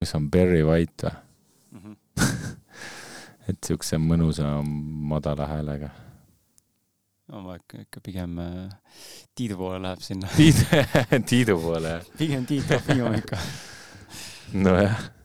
mis on Barry White või mm. -hmm. et siukse mõnusa madala häälega no ma ikka, ikka pigem äh, Tiidu poole läheb sinna. Tiidu, Tiidu poole jah? pigem Tiit Trofimov ikka. nojah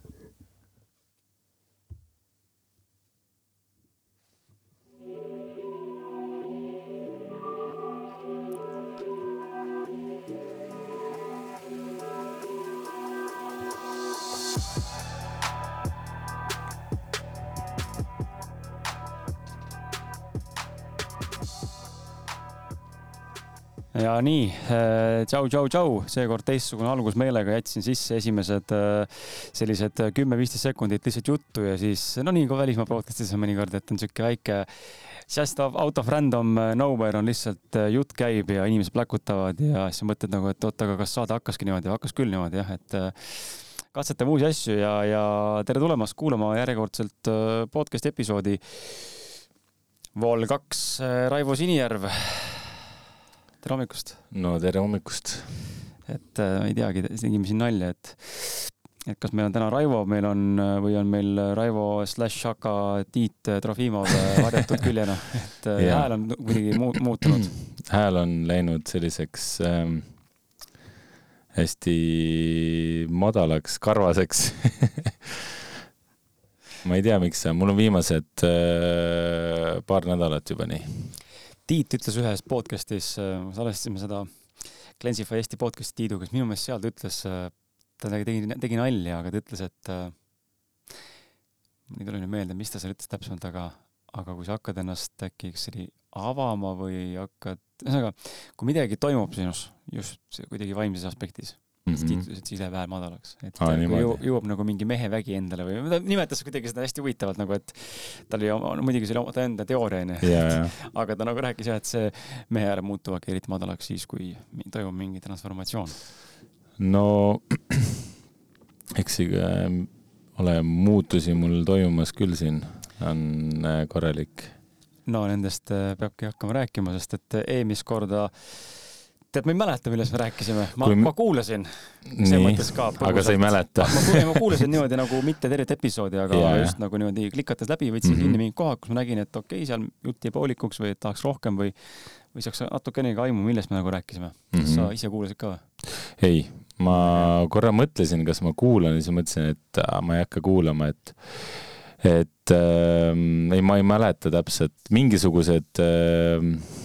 ja nii äh,, tšau, tšau, tšau, seekord teistsugune algus meelega, jätsin sisse esimesed äh, sellised kümme-viisteist sekundit lihtsalt juttu ja siis no nii kui välismaa podcast'is on mõnikord, et on sihuke väike just out of random äh, nowhere on lihtsalt jutt käib ja inimesed pläkutavad ja siis mõtled nagu, et oot, aga kas saade hakkaski niimoodi, hakkas küll niimoodi jah, et katsetame uusi asju ja, ja tere tulemast kuulama järjekordselt podcast'i episoodi. Vol kaks, Raivo Sinijärv tere hommikust! no tere hommikust! et äh, ei teagi, tegime siin nalja, et, et kas meil on täna Raivo, meil on või on meil Raivo slaš Šaka Tiit Trofimov varjatud küljena, et äh, hääl on kuidagi mu muutunud. hääl on läinud selliseks ähm, hästi madalaks, karvaseks ma ei tea, miks see on, mul on viimased äh, paar nädalat juba nii Tiit ütles ühes podcast'is, äh, salvestasime seda Cleansify Eesti podcast'i Tiiduga, siis minu meelest seal ta ütles, äh, ta tegi, tegi nalja, aga ta ütles, et mul ei tule nüüd meelde, mis ta seal ütles täpsemalt, aga, aga kui sa hakkad ennast äkki, kas see oli avama või hakkad, ühesõnaga, kui midagi toimub sinus just kuidagi vaimses aspektis mm -hmm. siis, siis läheb hääl madalaks. et Aa, kui jõuab, jõuab nagu mingi mehevägi endale või ta nimetas kuidagi seda hästi huvitavalt nagu, et tal oli oma, no muidugi see oli ta enda teooria onju aga ta nagu rääkis jah, et see mehe hääled muutuvadki eriti madalaks siis, kui toimub mingi transformatsioon. no eks äh, ole muutusi mul toimumas küll siin, on äh, korralik. no nendest äh, peabki hakkama rääkima, sest et eelmist korda äh, tead, ma ei mäleta, millest me rääkisime, ma ma kuulasin. nii, aga sa ei mäleta? ma, ma kuulasin niimoodi nagu mitte tervet episoodi, aga yeah. just nagu niimoodi klikates läbi, võtsin mm -hmm. kinni mingid kohad, kus ma nägin, et okei okay,, seal jutt jäi poolikuks või tahaks rohkem või, või saaks natukenegi aimu, millest me nagu rääkisime mm. -hmm. sa ise kuulasid ka või? ei, ma korra mõtlesin, kas ma kuulan ja siis mõtlesin, et äh, ma ei hakka kuulama, et et äh, ei, ma ei mäleta täpselt, mingisugused äh,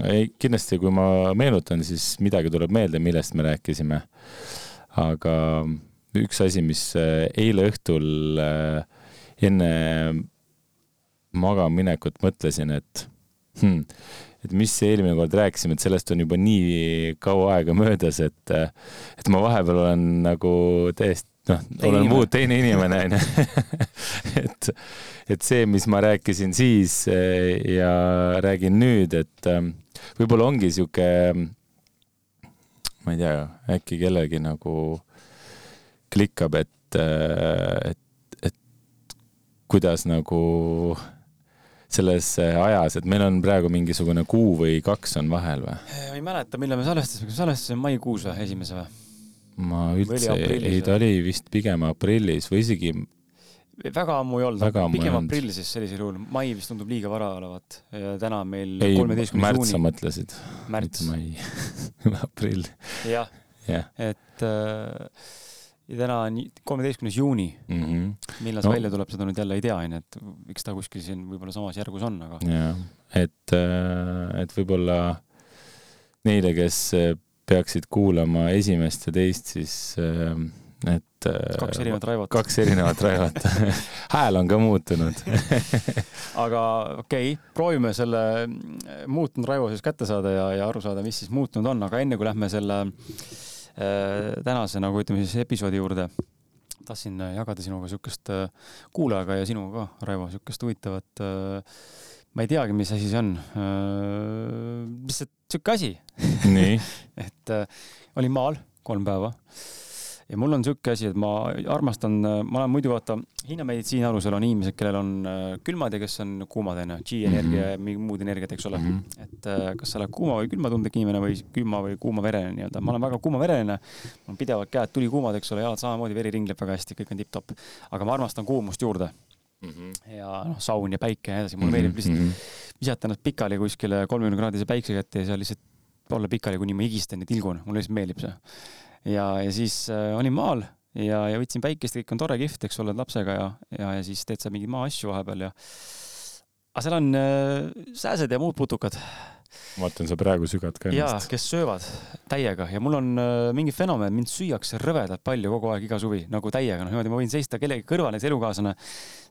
ei, kindlasti, kui ma meenutan, siis midagi tuleb meelde, millest me rääkisime. aga üks asi, mis äh, eile õhtul äh, enne magamaminekut mõtlesin, et hmm, et mis eelmine kord rääkisime, et sellest on juba nii kaua aega möödas, et, äh, et ma vahepeal olen nagu täiesti noh, olen muud teine inimene onju et, et see, mis ma rääkisin siis ja räägin nüüd, et võib-olla ongi sihuke, ma ei tea, äkki kellelgi nagu klikkab, et, et, et kuidas nagu selles ajas, et meil on praegu mingisugune kuu või kaks on vahel või? ma ei mäleta, millal me salvestasime, kas salvestasime maikuus või, esimese või? Ma üldse, ei ta oli vist pigem aprillis või isegi väga ammu ei olnud, pigem aprill siis sellisel juhul, mai vist tundub liiga vara olevat täna meil kolmeteistkümnes juuni. märts sa mõtlesid? märts. mai aprill. jah ja., et äh, täna on kolmeteistkümnes juuni mm. -hmm. millal see no. välja tuleb, seda nüüd jälle ei tea, onju, et eks ta kuskil siin võib-olla samas järgus on, aga. jah, et, äh, et võib-olla neile, kes peaksid kuulama esimest ja teist, siis äh, et äh, kaks erinevat Raivot. kaks erinevat Raivot hääl on ka muutunud. Aga okei okay,, proovime selle äh, muutunud Raivo siis kätte saada ja, ja aru saada, mis siis muutunud on, aga enne kui lähme selle äh, tänase nagu ütleme siis episoodi juurde, tahtsin äh, jagada sinuga siukest äh, kuulajaga ja sinuga ka, Raivo, siukest huvitavat äh, ma ei teagi, mis asi see on. Lihtsalt sihuke asi et äh, olin maal kolm päeva ja mul on sihuke asi, et ma armastan, ma olen muidu vaata, hinnameditsiini alusel on inimesed, kellel on äh, külmad ja kes on kuumad onju, G-energia ja mm -hmm. mingid muud energiat, eks ole mm. -hmm. et äh, kas sa oled kuuma või külmatundlik inimene või külma või kuumaverene nii-öelda, ma olen väga kuumavereline. mul on pidevalt käed tulikuumad, eks ole, jalad samamoodi, veri ringleb väga hästi, kõik on tipp-topp. aga ma armastan kuumust juurde mm. -hmm. ja noh, saun ja päike ja nii edasi, mulle -hmm. meeldib lihtsalt mm -hmm. Visata ennast pikali kuskile kolmekümne kraadise päikse kätte ja seal lihtsalt olla pikali, kuni ma higistan ja tilgun, mulle lihtsalt meeldib see. ja, ja siis äh, olin maal ja, ja võtsin päikest, kõik on tore, kihvt, eks ole, lapsega ja, ja, ja siis teed sa mingeid maaasju vahepeal ja. aga seal on äh, sääsed ja muud putukad. Ma vaatan, sa praegu sügad ka ennast. jaa, kes söövad täiega ja mul on äh, mingi fenomen, mind süüakse rõvedalt palju kogu aeg iga suvi nagu täiega, noh niimoodi ma võin seista kellegi kõrval, näiteks elukaaslane,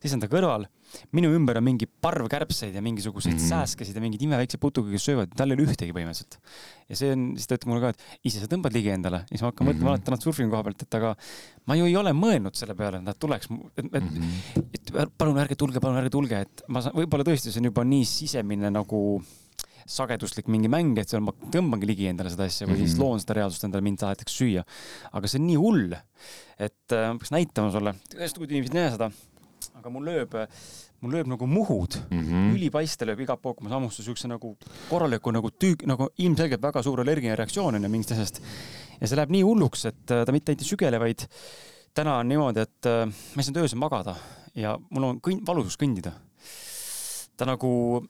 seisan ta kõrval minu ümber on mingi parv kärbseid ja mingisuguseid mm -hmm. sääskesid ja mingeid imeväikseid putukaid, kes söövad, tal ei ole ühtegi põhimõtteliselt. ja see on, siis ta ütleb mulle ka, et ise sa tõmbad ligi endale ja siis ma hakkan mm -hmm. mõtlema alati täna surfingu koha pealt, et aga ma ju ei ole mõelnud selle peale, et nad tuleks, et, et, mm -hmm. et palun ärge tulge, palun ärge tulge, et ma saan, võib-olla tõesti see on juba nii sisemine nagu sageduslik mingi mäng, et seal ma tõmbangi ligi endale seda asja või siis mhm. loon seda reaalsust endale, mind tahetakse süüa. aga see on nii hull, et äh, ma peaks näitama sulle, kui inimesed ei näe seda, aga mul lööb mul lööb nagu muhud mm, -hmm. ülipaiste lööb igalt poolt, kui ma sammustun siukse nagu korraliku nagu tüü-, nagu ilmselgelt väga suur allergiline reaktsioon on ju mingist asjast. ja see läheb nii hulluks, et äh, ta mitte ainult ei sügele, vaid täna on niimoodi, et äh, ma ei saanud öösel magada ja mul on kõn-, valusus kõndida. ta nagu,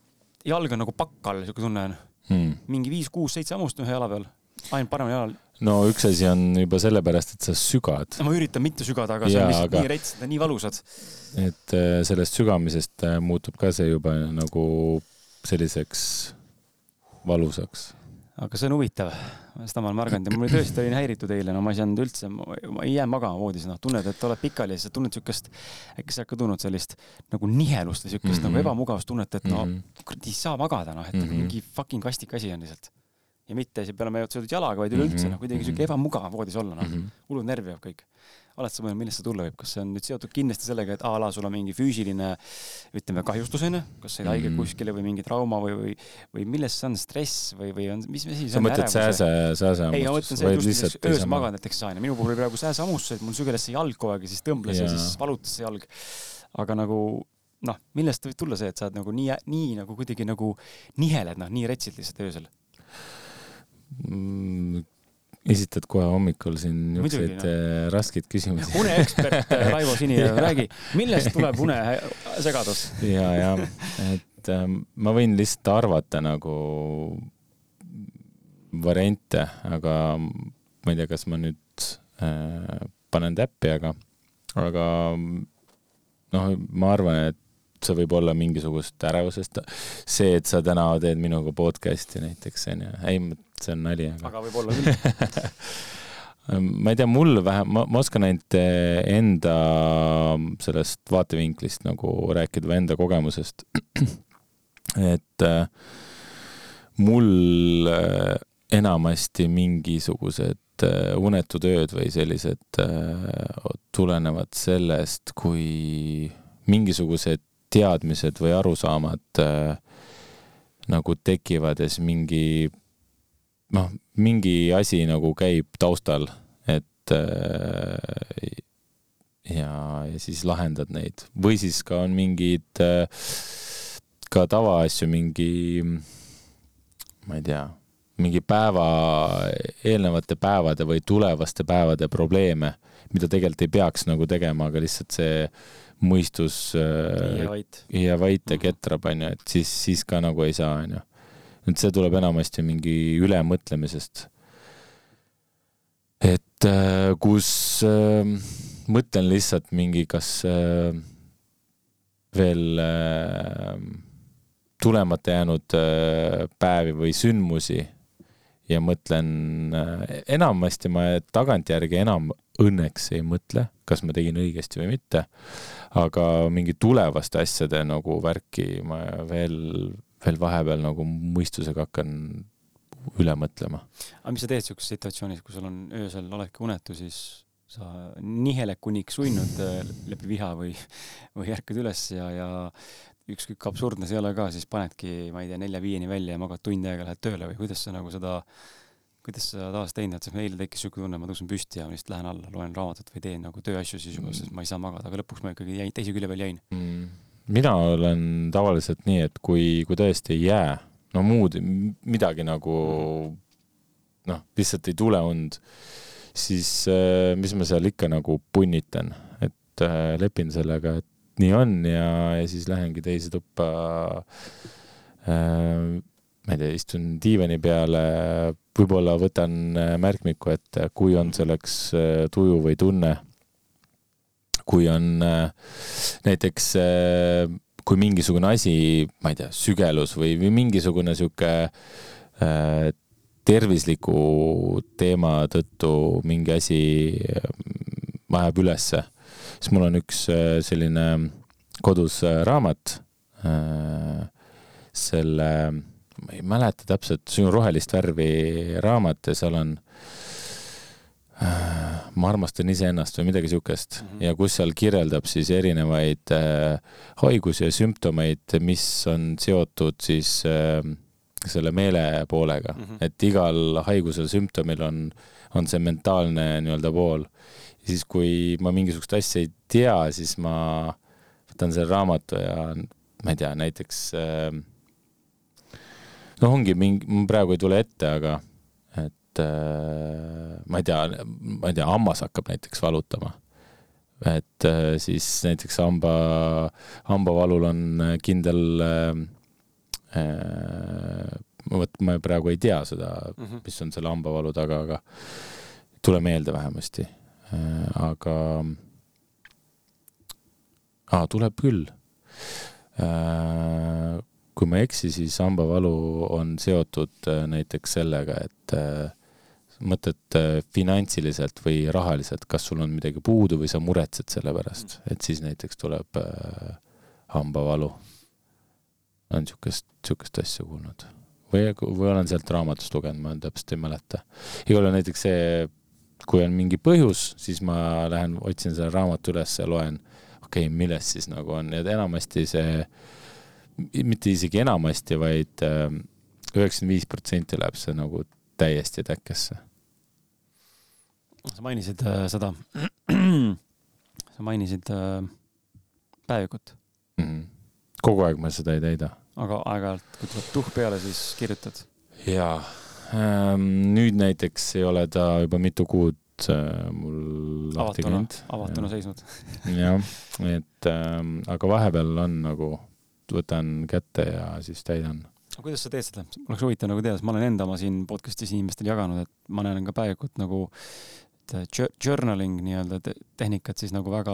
jalg on nagu pakk all, siuke tunne on hmm.. mingi viis, kuus, seitse hammust ühe jala peal, ainult paremal jalal no üks asi on juba sellepärast, et sa sügad. ma üritan mitte sügada, aga see on lihtsalt aga... nii rets, nii valusad. et äh, sellest sügamisest äh, muutub ka see juba nagu selliseks valusaks. Aga see on huvitav, seda ma olen märganud ja mul tõesti olin häiritud eile, no ma ei saanud üldse, ma ei jää magama voodis, noh, tunned, et oled pikali ja siis tunned siukest, äkki sa oled ka tundnud sellist nagu nihelust või siukest mm -hmm. nagu ebamugavustunnet, et no mm -hmm. kuradi ei saa magada, noh, et mm -hmm. mingi fucking kastik asi on lihtsalt ja mitte see peale seotud jalaga, vaid üleüldse mm -hmm. noh, kuidagi siuke ebamugav voodis olla, noh mm -hmm.. hullult närvi jääb kõik. Oled sa mõelnud, millest see tulla võib, kas see on nüüd seotud kindlasti sellega, et a la sul on mingi füüsiline ütleme, kahjustus onju, kas said haige mm -hmm. kuskile või mingi trauma või, või, või millest see on, stress või, või on, mis asi see on? sa mõtled sääse, sääsehammust? ei, ma mõtlen see, et just öösel magad näiteks ja minu puhul oli praegu sääsehammustus, et mul sügeles see jalg kogu aeg ja siis tõmbles ja, ja siis valutas see jalg. aga nagu noh, millest võib tulla see, et sa oled nagu nii, nii nagu kuidagi nagu niheled, noh, nii retsid lihtsalt öösel Mm, esitad kohe hommikul siin niisuguseid no. Äh, raskeid küsimusi. uneekspert äh, Raivo Sini, räägi, millest tuleb unesegadus? ja, ja, et äh, ma võin lihtsalt arvata nagu variante, aga ma ei tea, kas ma nüüd äh, panen täppi, aga, aga noh, ma arvan, et see võib olla mingisugust ärevusest. see, et sa täna teed minuga podcast'i näiteks onju, ei, see on nali, aga. aga võib-olla küll ma ei tea, mul vähem, ma, ma oskan ainult eh, enda sellest vaatevinklist nagu rääkida või enda kogemusest. et äh, mul äh, enamasti mingisugused unetud ööd või sellised tulenevad sellest, kui mingisugused teadmised või arusaamad nagu tekivad ja siis mingi noh, mingi asi nagu käib taustal, et äh, ja, ja siis lahendad neid. Või siis ka on mingid äh, ka tavaasju, mingi, ma ei tea, mingi päeva, eelnevate päevade või tulevaste päevade probleeme, mida tegelikult ei peaks nagu tegema, aga lihtsalt see mõistus äh, ja vait. ja ketrab, onju, et siis, siis ka nagu ei saa, onju et see tuleb enamasti mingi ülemõtlemisest. et äh, kus äh, mõtlen lihtsalt mingi, kas äh, veel äh, tulemata jäänud äh, päevi või sündmusi ja mõtlen äh,, enamasti ma tagantjärgi enam õnneks ei mõtle, kas ma tegin õigesti või mitte, aga mingi tulevaste asjade nagu värki ma veel veel vahepeal nagu mõistusega hakkan üle mõtlema. aga mis sa teed siukeses situatsioonis, kui sul on öösel oledki unetu, siis sa niheled kuniks uinud äh, läbi viha või, või ärkad üles ja, ja ükskõik absurdne see ei ole ka, siis panedki, ma ei tea, nelja-viieni välja ja magad tund aega, lähed tööle või kuidas sa nagu seda kuidas sa tavaliselt teinud oled, sest meil tekkis siuke tunne, ma tõusen püsti ja ma lihtsalt lähen alla, loen raamatut või teen nagu tööasju siis juba, sest ma ei saa magada, aga lõpuks ma ikkagi jäin, teise külje peal jäin. Mm.. mina olen tavaliselt nii, et kui, kui tõesti ei jää, no muud midagi nagu noh, lihtsalt ei tule und, siis äh, mis ma seal ikka nagu punnitan, et äh, lepin sellega, et nii on ja, ja siis lähengi teise tuppa äh, ma ei tea, istun diivani peale, võib-olla võtan äh, märkmiku ette, kui on selleks äh, tuju või tunne. kui on äh, näiteks, kui mingisugune asi, ma ei tea, sügelus või, või mingisugune sihuke tervisliku teema tõttu mingi asi vajab ülesse, siis mul on üks selline kodus raamat selle ma ei mäleta täpselt, see on rohelist värvi raamat ja seal on äh, ma armastan iseennast või midagi siukest mm -hmm. ja kus seal kirjeldab siis erinevaid äh, haigusi ja sümptomeid, mis on seotud siis äh, selle meele poolega mm, -hmm. et igal haigusel, sümptomil on, on see mentaalne nii-öelda pool. Ja siis, kui ma mingisugust asja ei tea, siis ma võtan selle raamatu ja ma ei tea, näiteks äh, noh, ongi mingi, mul praegu ei tule ette, aga et äh, ma ei tea, ma ei tea, hammas hakkab näiteks valutama. et äh, siis näiteks hamba, hambavalul on kindel vot ma praegu ei tea seda -hmm. mis on selle hambavalu taga, aga tule meelde vähemasti äh,. Aga ah,, tuleb küll äh, kui ma ei eksi, siis hambavalu on seotud äh, näiteks sellega, et äh, mõtled äh, finantsiliselt või rahaliselt, kas sul on midagi puudu või sa muretsed selle pärast, et siis näiteks tuleb hambavalu. olen niisugust, niisugust asja kuulnud või, või olen sealt raamatust lugenud, ma täpselt ei mäleta. igal juhul näiteks see, kui on mingi põhjus, siis ma lähen otsin selle raamatu üles ja loen, okei okay,, milles siis nagu on ja enamasti see äh, mitte isegi enamasti vaid, vaid ähm, üheksakümmend viis protsenti läheb see nagu täiesti täkkesse. sa mainisid äh, seda, sa mainisid äh, päevikut mm. -hmm. kogu aeg ma seda ei täida. aga aeg-ajalt, kui tuleb tuhh peale, siis kirjutad? jaa nüüd näiteks ei ole ta juba mitu kuud äh, mul lahti käinud. avatuna seisnud. jah, et ähm, aga vahepeal on nagu võtan kätte ja siis täidan. aga kuidas sa teed seda? oleks huvitav nagu teada, sest ma olen enda oma siin podcast'is inimestele jaganud, et ma näen ka päevikut nagu journaling nii-öelda tehnikat siis nagu väga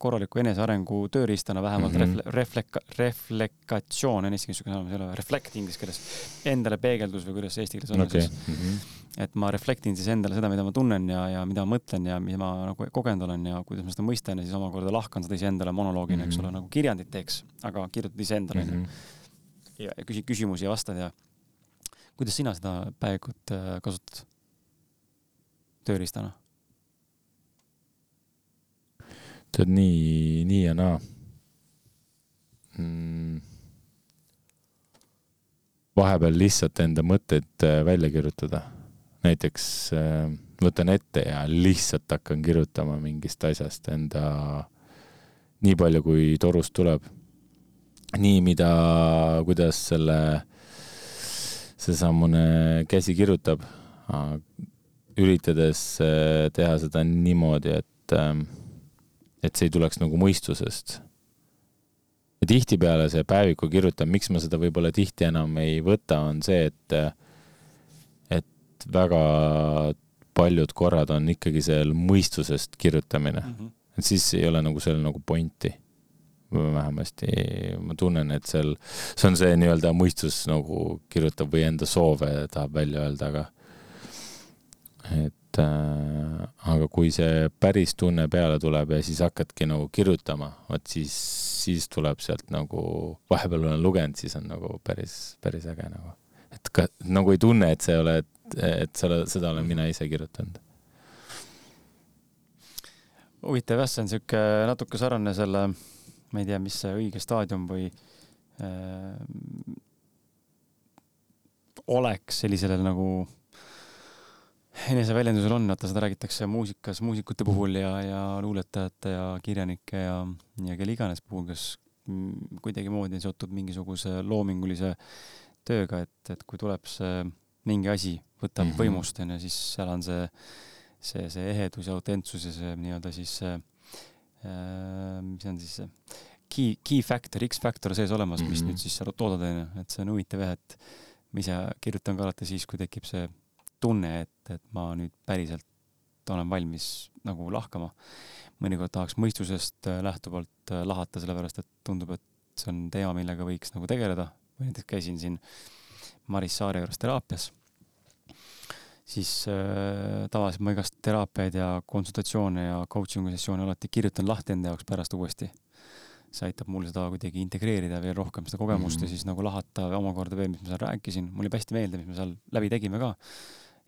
korraliku enesearengu tööriistana, vähemalt mm -hmm. reflek-, reflekatsioon on eesti keeles niisugune sõna, mis ei ole, reflect inglise keeles, endale peegeldus või kuidas eesti keeles on okay. siis mm. -hmm et ma reflektin siis endale seda, mida ma tunnen ja, ja mida ma mõtlen ja mida ma nagu kogenud olen ja kuidas ma seda mõistan ja siis omakorda lahkan seda iseendale monoloogina mm, -hmm. eks ole, mhm. nagu kirjandit teeks, aga kirjutad iseendale mm -hmm.. ja, ja küsid küsimusi ja vastad ja kuidas sina seda päevikut äh, kasutad tööriistana? Tead nii, nii ja naa. Mm. Vahepeal lihtsalt enda mõtteid äh, välja kirjutada. Näiteks äh, võtan ette ja lihtsalt hakkan kirjutama mingist asjast enda, nii palju, kui torust tuleb. nii, mida, kuidas selle, seesamune käsi kirjutab, üritades äh, teha seda niimoodi, et, ähm, et see ei tuleks nagu mõistusest. ja tihtipeale see päeviku kirjutamine, miks ma seda võib-olla tihti enam ei võta, on see, et et väga paljud korrad on ikkagi seal mõistusest kirjutamine mm. -hmm. et siis ei ole nagu seal nagu pointi. vähemasti ma tunnen, et seal, see on see nii-öelda mõistus nagu kirjutab või enda soove tahab välja öelda, aga et äh, aga kui see päris tunne peale tuleb ja siis hakkadki nagu kirjutama, vot siis, siis tuleb sealt nagu, vahepeal olen lugenud, siis on nagu päris, päris äge nagu. et ka nagu ei tunne, et sa ei ole et selle, seda olen mina ise kirjutanud. huvitav jah, see on sihuke natuke sarnane selle, ma ei tea, mis see õige staadium või äh, oleks sellisele nagu eneseväljendusel on, vaata seda räägitakse muusikas muusikute puhul ja, ja luuletajate ja kirjanike ja, ja kelle iganes puhul, kes kuidagimoodi on seotud mingisuguse loomingulise tööga, et, et kui tuleb see mingi asi, võtab mm -hmm. võimust, onju, siis seal on see, see, see ehedus ja autentsus ja see nii-öelda siis äh,, mis on siis see key, key factor, X-factor sees olemas mm, -hmm. mis mhm. nüüd siis sa toodad, onju, et see on huvitav jah, et ma ise kirjutan ka alati siis, kui tekib see tunne, et, et ma nüüd päriselt olen valmis nagu lahkama. mõnikord tahaks mõistusest äh, lähtuvalt äh, lahata, sellepärast et tundub, et see on teema, millega võiks nagu tegeleda. või näiteks käisin siin Maris Saare juures teraapias, siis äh, tavaliselt ma igast teraapiaid ja konsultatsioone ja coaching'u sessioone alati kirjutan lahti enda jaoks pärast uuesti see aitab mul seda kuidagi integreerida veel rohkem seda kogemust mm -hmm. ja siis nagu lahata omakorda veel, mis ma seal rääkisin, mulle jääb hästi meelde, mis me seal läbi tegime ka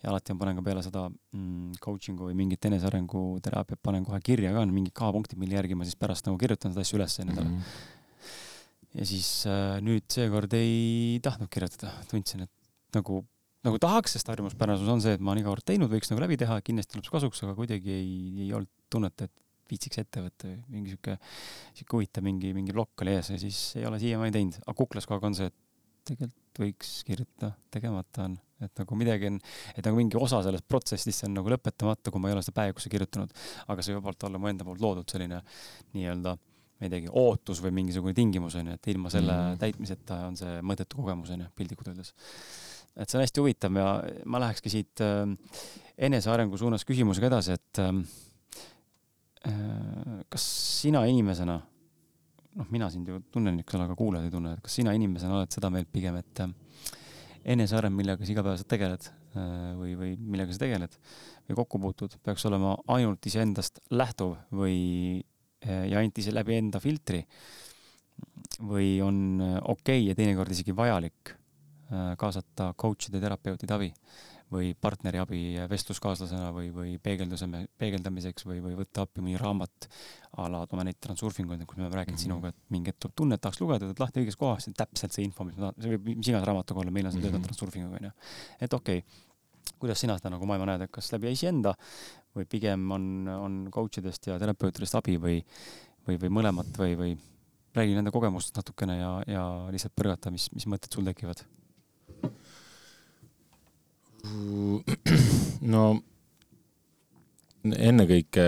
ja alati ma panen ka peale seda mm, coaching'u või mingit enesearengu teraapiat panen kohe kirja ka, mingid K-punktid, mille järgi ma siis pärast nagu kirjutan seda asja üles endale mm. -hmm. ja siis äh, nüüd seekord ei tahtnud kirjutada, tundsin, et nagu, nagu tahaks, sest harjumuspärasus on see, et ma olen iga kord teinud, võiks nagu läbi teha, kindlasti tuleb see kasuks, aga kuidagi ei, ei olnud tunnet, et viitsiks ette võtta või mingi sihuke, sihuke huvitav mingi, mingi plokk oli ees ja siis ei ole siiamaani teinud, aga kuklas kogu aeg on see, et tegelikult võiks kirjutada, tegemata on, et nagu midagi on, et nagu mingi osa sellest protsessist on nagu lõpetamata, kui ma ei ole seda päevikusse kirjutanud. aga see võib olla mu enda poolt loodud selline nii-öelda, ma ei teagi, ootus või mingisugune tingimus on ju, et ilma selle mm. täitmiseta on see mõttetu kogemus on ju, piltlikult öeldes. et see on hästi huvitav ja ma lähekski siit äh, enesearengu suunas küsimusega edasi, et äh, kas sina inimesena noh, mina sind ju tunnen, eks ole, aga kuulajad ei tunne, et kas sina inimesena oled seda meelt pigem, et äh, eneseareng, millega sa igapäevaselt tegeled äh, või, või millega sa tegeled või kokku puutud, peaks olema ainult iseendast lähtuv või, äh, ja ainult ise läbi enda filtri või on okei okay ja teinekord isegi vajalik kaasata coach'ide, terapeutide abi või partneri abi vestluskaaslasena või, või peegelduse, peegeldamiseks või, või võtta appi mõni raamat a la toome neid transurfinguid, kus me oleme rääkinud mm -hmm. sinuga, et mingi hetk tuleb tunne, et tahaks lugeda, võtad lahti õiges kohas, täpselt see info, mis ma tahan, see võib mis iganes raamatuga olla, meil on see töötanud mm -hmm. transurfinguga onju. et okei okay,, kuidas sina seda nagu maailma näed, et kas läbi iseenda või pigem on, on coach idest ja terapeutidest abi või, või, või mõlemat või, või räägi nende kogemustest natukene ja, ja lihtsalt põrgata, mis, mis mõtted sul tekivad no ennekõike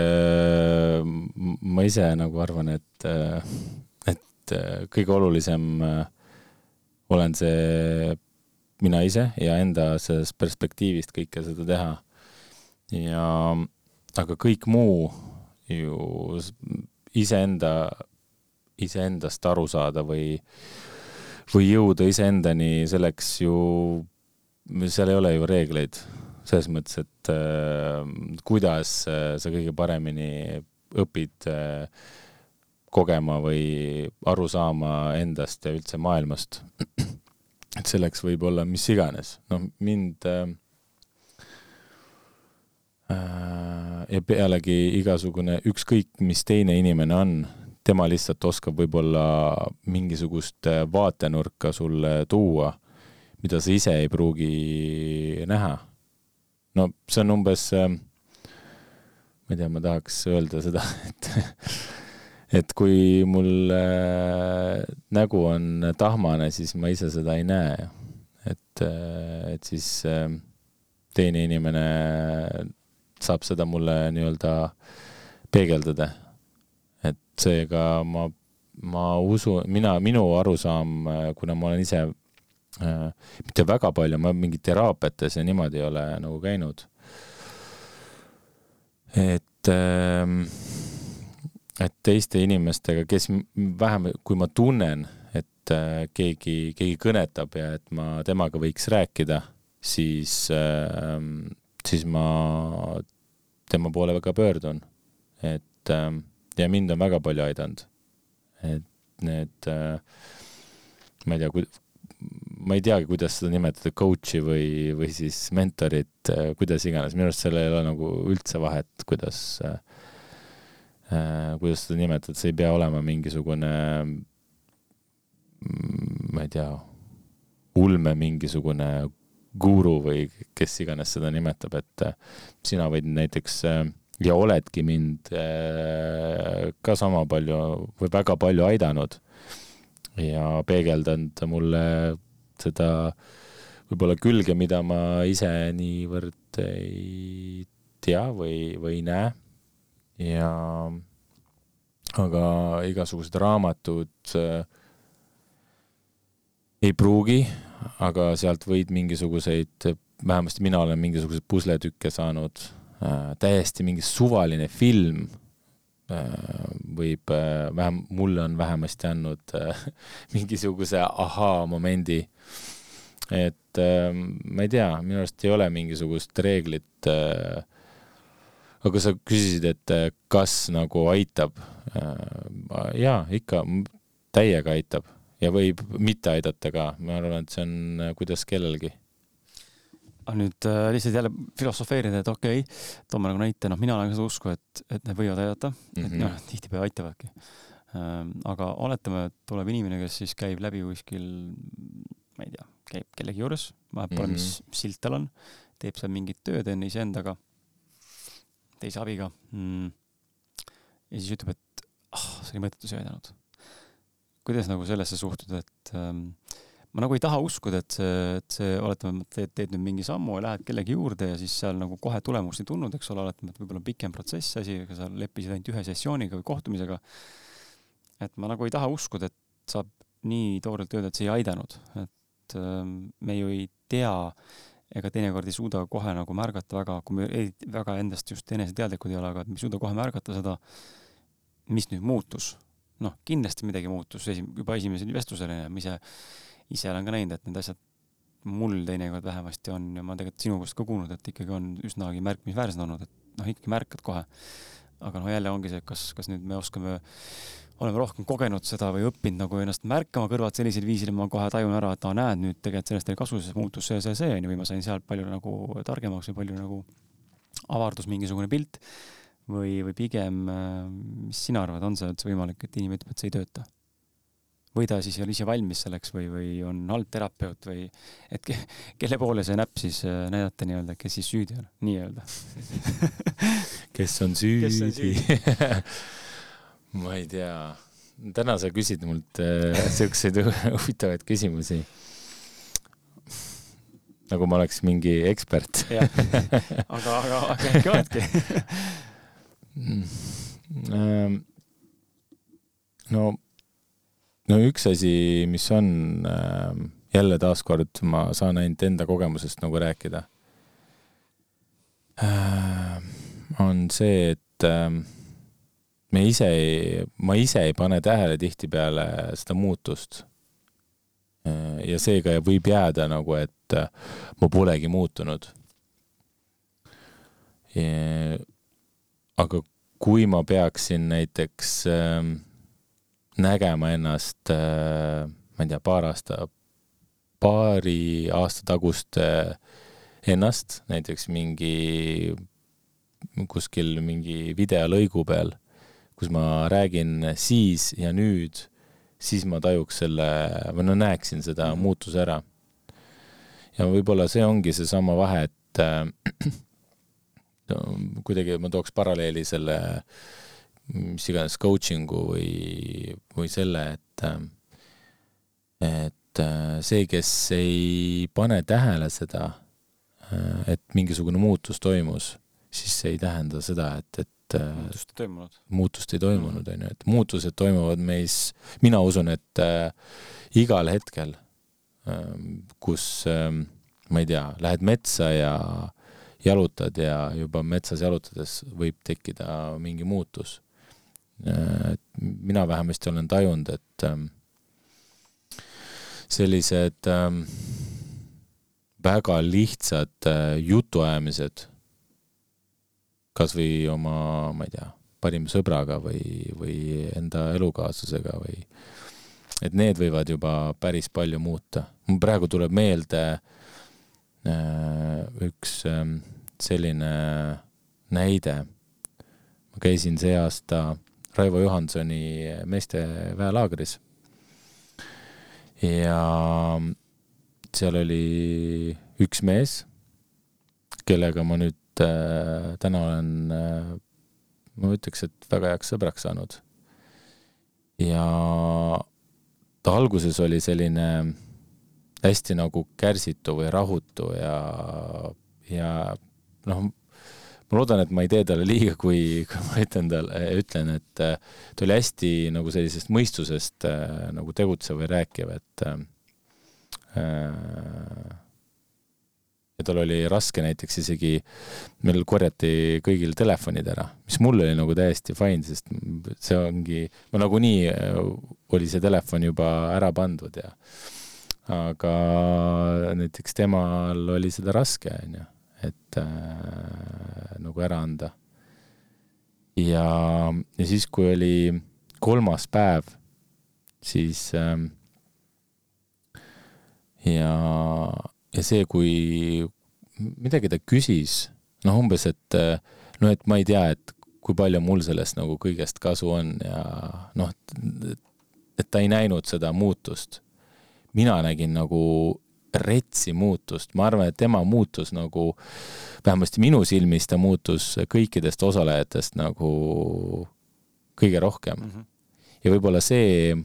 ma ise nagu arvan, et, et kõige olulisem olen see mina ise ja enda sellest perspektiivist kõike seda teha. ja, aga kõik muu ju iseenda, iseendast aru saada või, või jõuda iseendani, selleks ju seal ei ole ju reegleid. Selles mõttes, et äh, kuidas äh, sa kõige paremini õpid äh, kogema või aru saama endast ja üldse maailmast. et selleks võib olla mis iganes, noh, mind äh, äh, ja pealegi igasugune, ükskõik mis teine inimene on, tema lihtsalt oskab võib-olla mingisugust äh, vaatenurka sulle tuua mida sa ise ei pruugi näha. no see on umbes, ähm, ma ei tea, ma tahaks öelda seda, et et kui mul äh, nägu on tahmane, siis ma ise seda ei näe. et, äh, et siis äh, teine inimene saab seda mulle nii-öelda peegeldada. et seega ma, ma usun, mina, minu arusaam, kuna ma olen ise Äh, mitte väga palju, ma mingi teraapiates ja niimoodi ei ole nagu käinud. et, ähm, et teiste inimestega, kes vähem, kui ma tunnen, et äh, keegi, keegi kõnetab ja et ma temaga võiks rääkida, siis, ähm, siis ma tema poole väga pöördun. et ähm, ja mind on väga palju aidanud. et need, äh, ma ei tea, ma ei teagi, kuidas seda nimetada, coach'i või, või siis mentorit, äh, kuidas iganes, minu arust seal ei ole nagu üldse vahet, kuidas äh,, äh kuidas seda nimetada, see ei pea olema mingisugune, mm, ma ei tea, ulme mingisugune guru või kes iganes seda nimetab, et äh, sina võid näiteks ja oledki mind ka sama palju või väga palju aidanud ja peegeldanud mulle seda võib-olla külge, mida ma ise niivõrd ei tea või, või ei näe. ja aga igasugused raamatud äh, ei pruugi, aga sealt võid mingisuguseid, vähemasti mina olen mingisuguseid pusletükke saanud äh,, täiesti mingi suvaline film võib äh,, vähem, mulle on vähemasti andnud äh, mingisuguse ahaa-momendi. et äh, ma ei tea, minu arust ei ole mingisugust reeglit äh, aga sa küsisid, et äh, kas nagu aitab äh,? jaa, ikka, täiega aitab ja võib mitte aidata ka, ma arvan, et see on äh, kuidas kellelgi. Nüüd äh, lihtsalt jälle filosofeerida, et okei okay,, toome nagu näite, noh, mina olen ka seda usku, et, et need võivad aidata mm, -hmm. et mhm. noh, tihtipeale aitavadki ähm,. aga oletame, et tuleb inimene, kes siis käib läbi kuskil, ma ei tea, käib kellegi juures, vahet pole mm, -hmm. mis silt tal on, teeb seal mingit tööd enne iseendaga, teise abiga mm.. ja siis ütleb, et ah oh,, see oli mõttetu, see ei aidanud kuidas nagu sellesse suhtud, et ähm, ma nagu ei taha uskuda, et see, et see, oletame, teed, teed nüüd mingi sammu ja lähed kellegi juurde ja siis seal nagu kohe tulemust ei tulnud, eks ole, oletame, et võib-olla pikem protsess asi, aga sa leppisid ainult ühe sessiooniga või kohtumisega. et ma nagu ei taha uskuda, et saab nii toorelt öelda, et see ei aidanud, et ähm, me ju ei tea ega teinekord ei suuda kohe nagu märgata väga, kui me ei, väga endast just eneseteadlikud ei ole, aga et me ei suuda kohe märgata seda, mis nüüd muutus noh, kindlasti midagi muutus esi-, juba esimesel vestlusel onju, ma ise, ise olen ka näinud, et need asjad mul teinekord vähemasti on ja ma tegelikult sinu käest ka kuulnud, et ikkagi on üsnagi märkimisväärsed olnud, et noh, ikkagi märkad kohe. aga noh, jälle ongi see, kas, kas nüüd me oskame, oleme rohkem kogenud seda või õppinud nagu ennast märkama kõrvalt sellisel viisil, ma kohe tajun ära, et aa, näed nüüd tegelikult sellest oli kasu, see muutus see, see, see onju, või ma sain sealt palju nagu targemaks või palju nagu avardus mingisugune pilt või, või pigem, mis sina arvad, on see üldse võimalik, et inimene ütleb, et see ei tööta? Või ta siis ei ole ise valmis selleks või, või on halb terapeut või et ke, kelle poole see näpp siis äh, näidata nii-öelda, kes siis süüdi on, nii-öelda kes on süüdi? ma ei tea. täna sa küsid mult äh, siukseid huvitavaid küsimusi. nagu ma oleks mingi ekspert aga, aga, aga äkki oledki Mm. no, no üks asi, mis on jälle taaskord, ma saan ainult enda kogemusest nagu rääkida, on see, et me ise ei, ma ise ei pane tähele tihtipeale seda muutust. ja seega võib jääda nagu, et ma polegi muutunud aga kui ma peaksin näiteks äh, nägema ennast äh,, ma ei tea, paar aasta, paari aasta tagust äh, ennast näiteks mingi kuskil mingi videolõigu peal, kus ma räägin siis ja nüüd, siis ma tajuks selle või no näeksin seda mhm. muutuse ära. ja võib-olla see ongi seesama vahe, et äh, kuidagi ma tooks paralleeli selle mis iganes coaching'u või, või selle, et, et see, kes ei pane tähele seda, et mingisugune muutus toimus, siis see ei tähenda seda, et, et muutust ei toimunud. muutust ei toimunud, on ju, et muutused toimuvad meis, mina usun, et äh, igal hetkel äh,, kus äh, ma ei tea, lähed metsa ja äh, jalutad ja juba metsas jalutades võib tekkida mingi muutus. Et mina vähemasti olen tajunud, et ähm, sellised ähm, väga lihtsad äh, jutuajamised, kas või oma, ma ei tea, parima sõbraga või, või enda elukaaslasega või et need võivad juba päris palju muuta. mul praegu tuleb meelde äh, Äh, üks ähm, selline näide. ma käisin see aasta Raivo Johansoni meeste väelaagris. ja seal oli üks mees, kellega ma nüüd äh, täna olen äh,, ma ütleks, et väga heaks sõbraks saanud. ja ta alguses oli selline hästi nagu kärsitu või rahutu ja, ja noh, ma loodan, et ma ei tee talle liiga, kui, kui ma ütlen talle, ütlen, et äh, ta oli hästi nagu sellisest mõistusest äh, nagu tegutsev või rääkiv, et äh, ja tal oli raske näiteks isegi, meil korjati kõigil telefonid ära, mis mul oli nagu täiesti fine, sest see ongi, no nagunii oli see telefon juba ära pandud ja aga näiteks temal oli seda raske, onju et äh, nagu ära anda. ja, ja siis, kui oli kolmas päev, siis äh, ja, ja see, kui midagi ta küsis, noh, umbes, et noh, et ma ei tea, et kui palju mul sellest nagu kõigest kasu on ja noh, et ta ei näinud seda muutust. mina nägin nagu retsi muutust, ma arvan, et tema muutus nagu, vähemasti minu silmis ta muutus kõikidest osalejatest nagu kõige rohkem mm. -hmm. ja võib-olla see,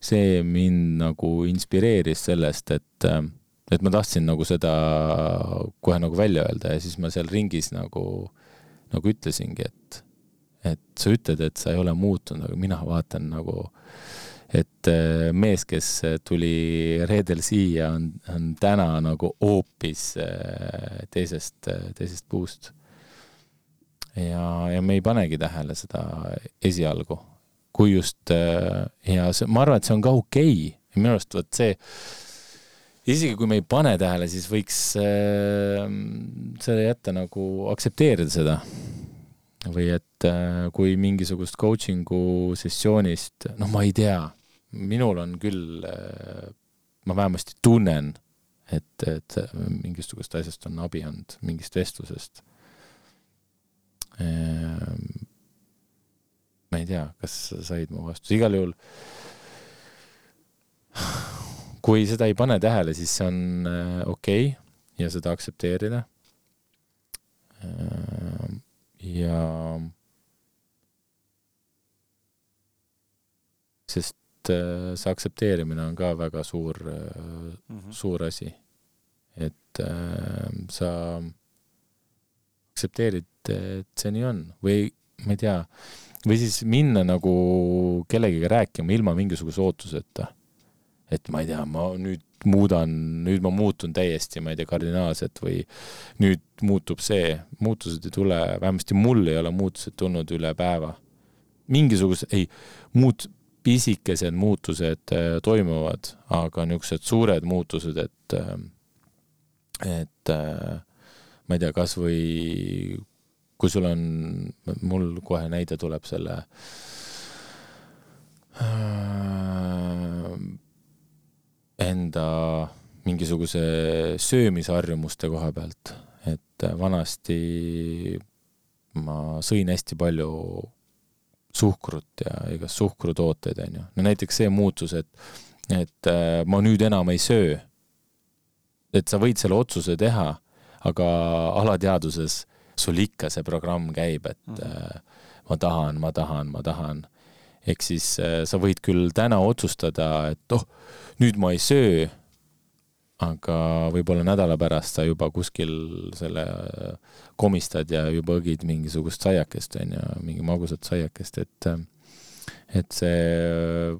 see mind nagu inspireeris sellest, et, et ma tahtsin nagu seda kohe nagu välja öelda ja siis ma seal ringis nagu, nagu ütlesingi, et, et sa ütled, et sa ei ole muutunud, aga mina vaatan nagu äh, et äh, mees, kes tuli reedel siia, on, on täna nagu hoopis äh, teisest, teisest puust. ja, ja me ei panegi tähele seda esialgu, kui just ja see, ma arvan, et see on ka okei okay. minu arust vot see, isegi kui me ei pane tähele, siis võiks äh, selle jätta nagu aktsepteerida seda või et äh, kui mingisugust coaching'u sessioonist, noh, ma ei tea, minul on küll, äh, ma vähemasti tunnen, et, et mingisugust asjast on abi olnud, mingist vestlusest. Ehm, ma ei tea, kas sa said mu vastuse, igal juhul kui seda ei pane tähele, siis see on äh, okei okay ja seda aktsepteerida. Ja sest äh, see aktsepteerimine on ka väga suur mm, -hmm. suur asi. et äh, sa aktsepteerid, et see nii on või ma ei tea, või siis minna nagu kellegiga rääkima ilma mingisuguse ootuseta. Et ma ei tea, ma nüüd muudan, nüüd ma muutun täiesti, ma ei tea, kardinaalselt või nüüd muutub see, muutused ei tule, vähemasti mul ei ole muutused tulnud üle päeva. mingisugused, ei, muut-, pisikesed muutused äh, toimuvad, aga niisugused suured muutused, et, äh, et äh, ma ei tea, kas või kui sul on, mul kohe näide tuleb selle enda mingisuguse söömisharjumuste koha pealt, et vanasti ma sõin hästi palju suhkrut ja igast suhkrutooteid, on ju. no näiteks see muutus, et, et äh, ma nüüd enam ei söö. et sa võid selle otsuse teha, aga alateadvuses sul ikka see programm käib, et mm -hmm. ma tahan, ma tahan, ma tahan. Ehk siis äh, sa võid küll täna otsustada, et oh, nüüd ma ei söö aga võib-olla nädala pärast sa juba kuskil selle komistad ja juba õgid mingisugust saiakest, on ju, mingi magusat saiakest, et et see,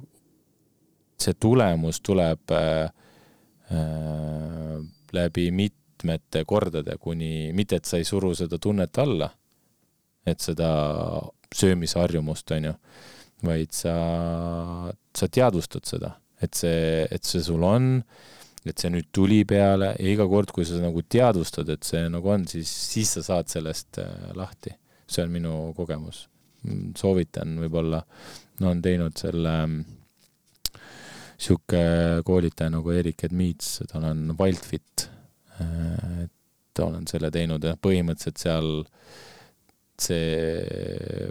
see tulemus tuleb äh, läbi mitmete kordade, kuni, mitte et sa ei suru seda tunnet alla, et seda söömisharjumust, on ju, vaid sa, sa teadvustad seda, et see, et see sul on et see nüüd tuli peale ja iga kord, kui sa nagu teadvustad, et see nagu on, siis, siis sa saad sellest äh, lahti. see on minu kogemus. Mm, soovitan võib-olla, no on teinud selle niisugune ähm, koolitaja nagu Erik Edmeets, tal on Wildfit, äh, et olen selle teinud ja põhimõtteliselt seal see,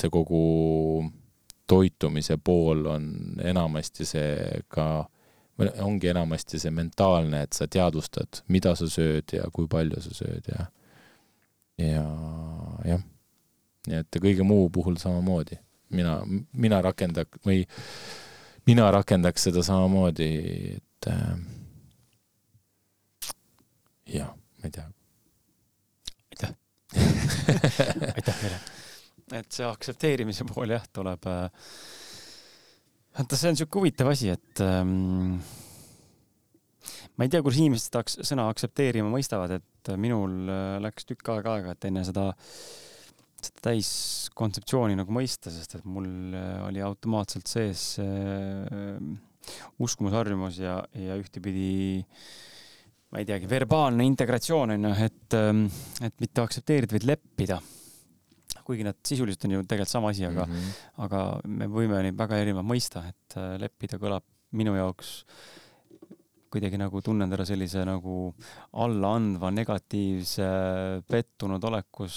see kogu toitumise pool on enamasti see ka ongi enamasti see mentaalne, et sa teadvustad, mida sa sööd ja kui palju sa sööd ja, ja jah. nii et kõige muu puhul samamoodi. mina, mina rakendak- või mina rakendaks seda samamoodi, et äh, jah, ma ei tea. aitäh aitäh teile. Et see aktsepteerimise pool jah, tuleb äh, vaata, see on sihuke huvitav asi, et ähm, ma ei tea, kuidas inimesed seda sõna aktsepteerima mõistavad, et minul äh, läks tükk aega aega, et enne seda, seda täiskontseptsiooni nagu mõista, sest et mul äh, oli automaatselt sees äh, uskumusharjumus ja, ja ühtepidi ma ei teagi, verbaalne integratsioon on ju, et, ähm, et mitte aktsepteerida, vaid leppida kuigi nad sisuliselt on ju tegelikult sama asi, aga mm, -hmm. aga me võime neid väga erinevalt mõista, et äh, leppida kõlab minu jaoks kuidagi nagu tunnen teda sellise nagu allaandva, negatiivse, pettunud olekus,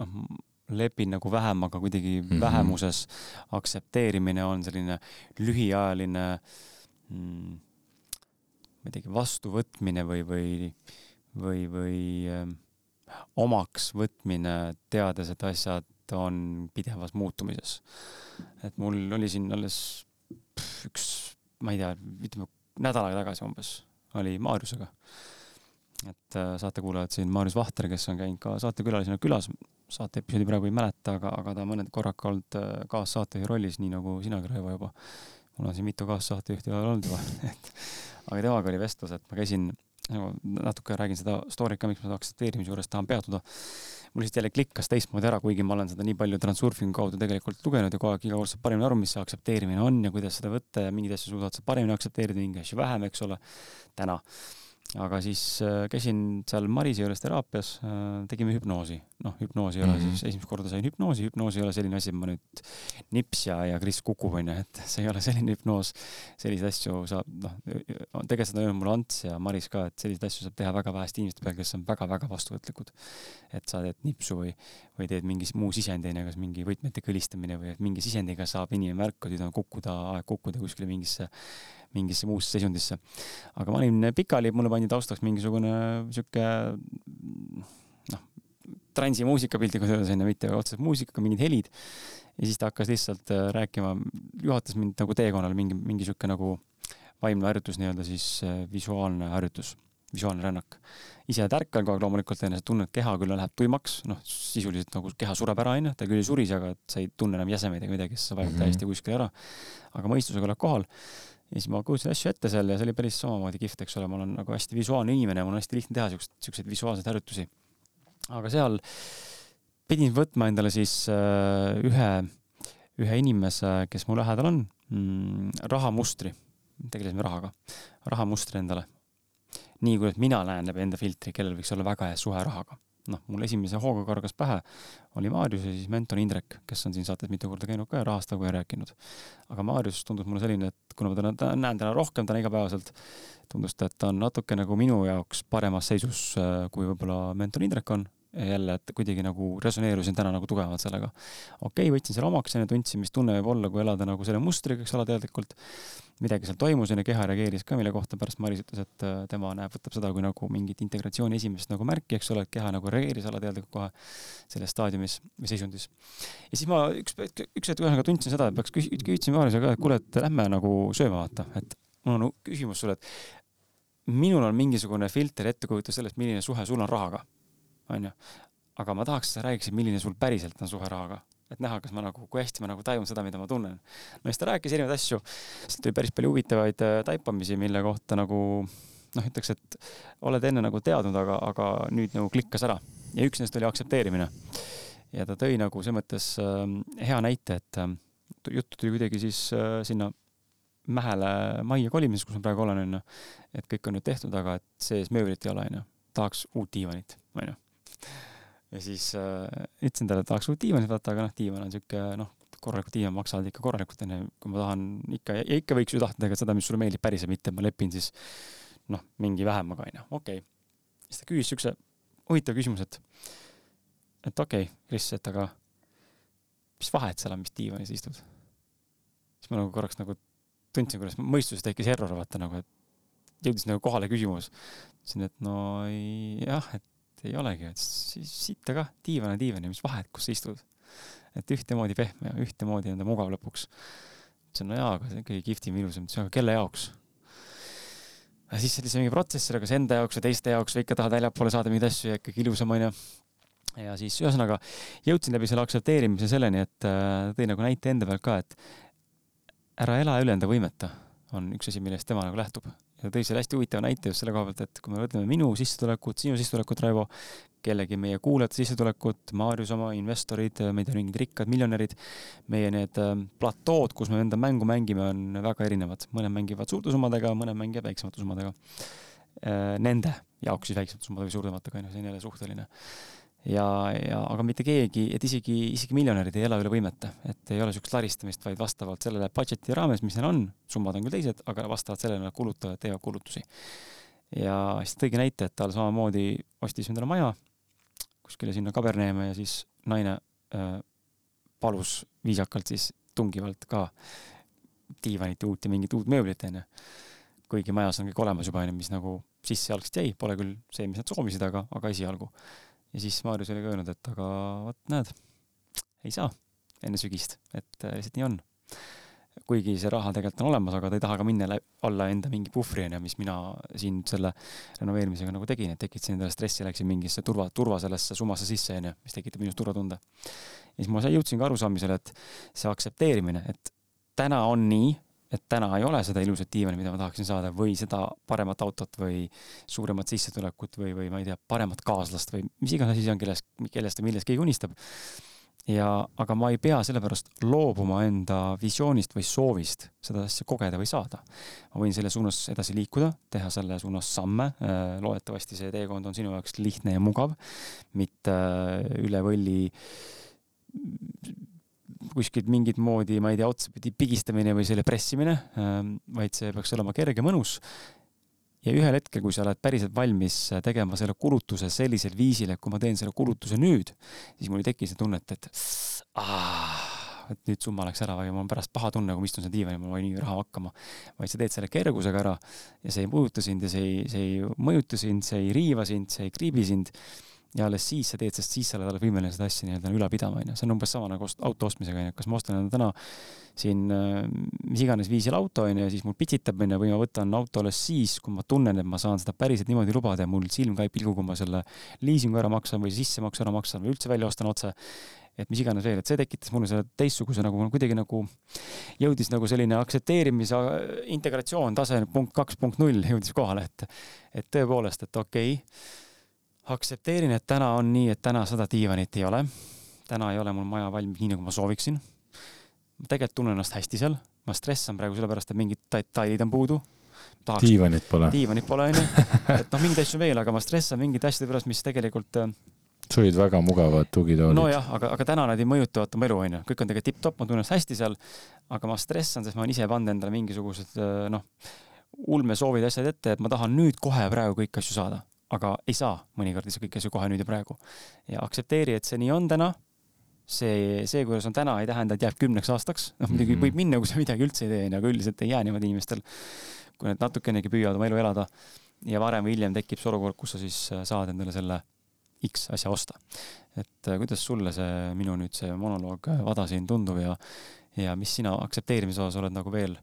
noh, lepin nagu vähem, aga kuidagi mm -hmm. vähemuses. aktsepteerimine on selline lühiajaline mm, ma ei teagi, vastuvõtmine või, või, või, või ähm, omaks võtmine, teades, et asjad on pidevas muutumises. et mul oli siin alles üks, ma ei tea, ütleme nädal aega tagasi umbes, oli Maarjusega. et äh, saatekuulajad siin, Maarjus Vahter, kes on käinud ka saatekülalisena külas, saate episoodi praegu ei mäleta, aga, aga ta mõned korraka olnud äh, kaassaatejuhi rollis, nii nagu sinagi, Raivo, juba. mul on siin mitu kaassaatejuhti olnud juba, et aga temaga oli vestlus, et ma käisin nagu natuke räägin seda story't ka, miks ma aktsepteerimise juures tahan peatuda. mul lihtsalt jälle klikkas teistmoodi ära, kuigi ma olen seda nii palju Transurfingu kaudu tegelikult lugenud ja kogu aeg iga kord saab paremini aru, mis see aktsepteerimine on ja kuidas seda võtta ja mingeid asju suudad sa paremini aktsepteerida, mingeid asju vähem, eks ole. täna aga siis äh, käisin seal Marise juures teraapias, äh, tegime hüpnoosi. Noh, hüpnoos ei ole mm -hmm. siis, esimest korda sain hüpnoosi, hüpnoos ei ole selline asi, et ma nüüd nips ja, ja Kris kukub, onju, et see ei ole selline hüpnoos. selliseid asju saab, noh, tegelikult seda on öelnud mulle Ants ja Maris ka, et selliseid asju saab teha väga väheste inimeste peal, kes on väga-väga vastuvõtlikud. et sa teed nipsu või, või teed mingi muu sisendi, onju, kas mingi võtmete kõlistamine või mingi sisendiga saab inimene märku, nüüd on kukkuda, aeg kukkuda kuskile mingisse mingisse muusse seisundisse. aga ma olin pikali, mulle pandi taustaks mingisugune sihuke transimuusika piltlikult öeldes onju, mitte otseselt muusikaga, mingid helid. ja siis ta hakkas lihtsalt äh, rääkima, juhatas mind nagu teekonnal mingi, mingi sihuke nagu vaimne harjutus nii-öelda siis äh, visuaalne harjutus, visuaalne rännak. ise tärkan kogu aeg loomulikult onju, sa tunned, keha küll läheb tuimaks, noh sisuliselt nagu keha sureb ära onju, ta küll ei surise, aga sa ei tunne enam jäsemeid ega midagi, sest sa vajud mm -hmm. täiesti kuskile ära. aga mõistusega oled kohal ja siis ma kujutasin asju ette seal ja see oli päris samamoodi kihvt, eks ole, ma olen nagu hästi visuaalne inimene ja mul on hästi lihtne teha siukseid, siukseid visuaalseid harjutusi. Aga seal pidin võtma endale siis äh, ühe, ühe inimese, kes mu lähedal on. Mm,, rahamustri, tegelesime rahaga, rahamustri endale. nii, kuidas mina näen läbi enda filtri, kellel võiks olla väga hea suhe rahaga noh, mul esimese hooga kargas pähe, oli Maarjus ja siis mentor Indrek, kes on siin saates mitu korda käinud ka ja rahast nagu rääkinud. aga Maarjus tundus mulle selline, et kuna ma täna, täna näen täna rohkem täna igapäevaselt, tundus ta, et ta on natuke nagu minu jaoks paremas seisus, äh, kui võib-olla mentor Indrek on jälle, et kuidagi nagu resoneerusin täna nagu tugevamalt sellega. okei okay,, võtsin selle omaks ja tundsin, mis tunne võib olla, kui elada nagu selle mustriga, eks ole, teadlikult. midagi seal toimus ja keha reageeris ka, mille kohta pärast Maris ütles, et äh, tema näeb, võtab seda kui nagu mingit integratsiooni esimest nagu märki, eks ole, et keha nagu reageeris alateadlikult kohe selles staadiumis või seisundis. ja siis ma üks, üks hetk ühesõnaga tundsin seda, et peaks küs-, küsisin Marisele ka, et kuule, et lähme nagu sööma vaata, et mul on küsimus sulle, et minul on mingisugune filter ettekujutus sellest, milline suhe sul on rahaga onju. aga ma tahaks, et sa räägiksid, milline sul päriselt on suhe rahaga, et näha, kas ma nagu, kui hästi ma nagu tajun seda, mida ma tunnen. no siis ta rääkis erinevaid asju, sealt tuli päris palju huvitavaid äh, taipamisi, mille kohta nagu noh, ütleks, et oled enne nagu teadnud, aga, aga nüüd nagu klikkas ära ja üks neist oli aktsepteerimine. ja ta tõi nagu selles mõttes äh, hea näite, et äh, jutt tuli kuidagi siis äh, sinna Mähele majja kolimises, kus ma praegu olen, onju. et kõik on nüüd tehtud, aga et sees mööblit ei ole, onju. tahaks uut diivanit, onju ja siis äh, ütlesin talle, et tahaks uut diivanit vaata, aga noh, diivan on sihuke noh, korralikud diivan maksavad ikka korralikult onju, kui ma tahan ikka ja ikka võiks ju tahta tegelikult seda, mis sulle meeldib päriselt, mitte ma lepin siis noh, mingi vähemaga onju, okei okay.. siis ta küsis siukse huvitava küsimuse, et, et okei okay,, Kris, et aga mis vahet seal on, mis diivanis istud? siis ma nagu korraks nagu tundsin, kuidas mõistuses tekkis error, vaata nagu, et jõudis nagu kohale küsimus. ütlesin, et no jah, et ei olegi, et siis sitta kah, diivan on diivan ja mis vahet, kus sa istud. et ühtemoodi pehme ja ühtemoodi enda mugav lõpuks. ütlesin, no jaa, aga see on kõige kihvtim, ilusam, ütlesin, aga kelle jaoks? ja siis sellise mingi protsessor, kas enda jaoks või teiste jaoks või ikka tahad väljapoole saada mingeid asju ja ikkagi ilusam onju ja siis ühesõnaga jõudsin läbi selle aktsepteerimise selleni, et äh, tõi nagu näite enda pealt ka, et ära ela üle enda võimete, on üks asi, millest tema nagu lähtub. Ja tõi selle hästi huvitava näite just selle koha pealt, et kui me võtame minu sissetulekut, sinu sissetulekut, Raivo, kellegi meie kuulajate sissetulekut, Maarjus oma, investorid, ei tea, mingid rikkad miljonärid, meie need äh, platood, kus me enda mängu mängime, on väga erinevad. mõned mängivad suurte summadega, mõned mängivad väiksemate summadega. Äh, nende jaoks siis väiksemate summadega suurematega, on ju, see on jälle suhteline ja, ja aga mitte keegi, et isegi, isegi miljonärid ei ela üle võimete, et ei ole niisugust laristamist, vaid vastavalt sellele budget'i raames, mis neil on, summad on küll teised, aga vastavalt sellele nad kulutavad, teevad kulutusi. ja siis tõigi näite, et tal samamoodi ostis endale maja kuskile sinna Kaberneeme ja siis naine äh, palus viisakalt siis tungivalt ka diivanit uut ja mingit uut mööblit, onju. kuigi majas on kõik olemas juba, onju, mis nagu sisse algselt jäi, pole küll see, mis nad soovisid, aga, aga esialgu ja siis Maarjus oli ka öelnud, et aga vot näed, ei saa enne sügist, et äh, lihtsalt nii on. kuigi see raha tegelikult on olemas, aga ta ei taha ka minna alla enda mingi puhvri, onju, mis mina siin selle renoveerimisega nagu tegin, et tekitasin endale stressi, läksin mingisse turva, turva sellesse summasse sisse, onju, mis tekitab minus turvatunde. ja siis ma jõudsin ka arusaamisele, et see aktsepteerimine, et täna on nii, et täna ei ole seda ilusat diivani, mida ma tahaksin saada või seda paremat autot või suuremat sissetulekut või, või ma ei tea, paremat kaaslast või mis iganes asi see on, kellest, kellest või millest keegi unistab. ja, aga ma ei pea sellepärast loobuma enda visioonist või soovist seda asja kogeda või saada. ma võin selle suunas edasi liikuda, teha selle suunas samme. Äh, loodetavasti see teekond on sinu jaoks lihtne ja mugav, mitte üle võlli kuskilt mingit moodi, ma ei tea, otsapidi pigistamine või selle pressimine, ähm, vaid see peaks olema kerge, mõnus. ja ühel hetkel, kui sa oled päriselt valmis tegema selle kulutuse sellisel viisil, et kui ma teen selle kulutuse nüüd, siis mul ei teki seda tunnet, et aah, et nüüd summa läks ära või mul on pärast paha tunne, kui ma istun seal diivanil, mul oli nii raha hakkama. vaid sa teed selle kergusega ära ja see ei puuduta sind ja see ei, see ei mõjuta sind, see ei riiva sind, see ei kriibi sind ja alles siis sa teed, sest siis sa oled alles võimeline seda asja nii-öelda üle pidama, onju. see on umbes sama nagu auto ostmisega, onju. kas ma ostan täna siin äh, mis iganes viisil auto, onju, ja siis mul pitsitab, onju, või ma võtan auto alles siis, kui ma tunnen, et ma saan seda päriselt niimoodi lubada ja mul silm käib pilgu, kui ma selle liisingu ära maksan või sissemaksu ära maksan või üldse välja ostan otse et mis iganes veel, et see tekitas mulle selle teistsuguse nagu kuidagi nagu jõudis nagu selline aktsepteerimise integratsioon tase punkt kaks punkt null jõudis kohale, et et tõepoolest, et okei okay, aktsepteerin, et täna on nii, et täna seda diivanit ei ole. täna ei ole mul maja valmis nii, nagu ma sooviksin. ma tegelikult tunnen ennast hästi seal, ma stressan praegu sellepärast, et mingid detailid on puudu. diivanit pole. diivanit pole, onju. et noh, mingeid asju veel, aga ma stressan mingite asjade pärast, mis tegelikult äh, sul olid väga mugavad tugitoolid. nojah, aga, aga täna nad ei mõjuta vaata mu elu, onju. kõik on tegelikult tipp-topp, ma tunnen ennast hästi seal. aga ma stressan, sest ma olen ise pannud endale mingisugused äh, noh, ulmesoovid, asjad ette, et ma tahan nüüd kohe praegu kõiki asju saada aga ei saa mõnikord saa kõiki asju kohe nüüd ja praegu. ja aktsepteeri, et see nii on täna. see, see, kuidas on täna, ei tähenda, et jääb kümneks aastaks. noh, muidugi mm -hmm. võib minna, kui sa midagi üldse ei tee, aga üldiselt ei jää niimoodi inimestel, kui nad natukenegi püüavad oma elu elada. ja varem või hiljem tekib see olukord, kus sa siis äh, saad endale selle X asja osta. et äh, kuidas sulle see minu nüüd see monoloog äh, Vada siin tundub ja ja mis sina aktsepteerimise osas oled nagu veel,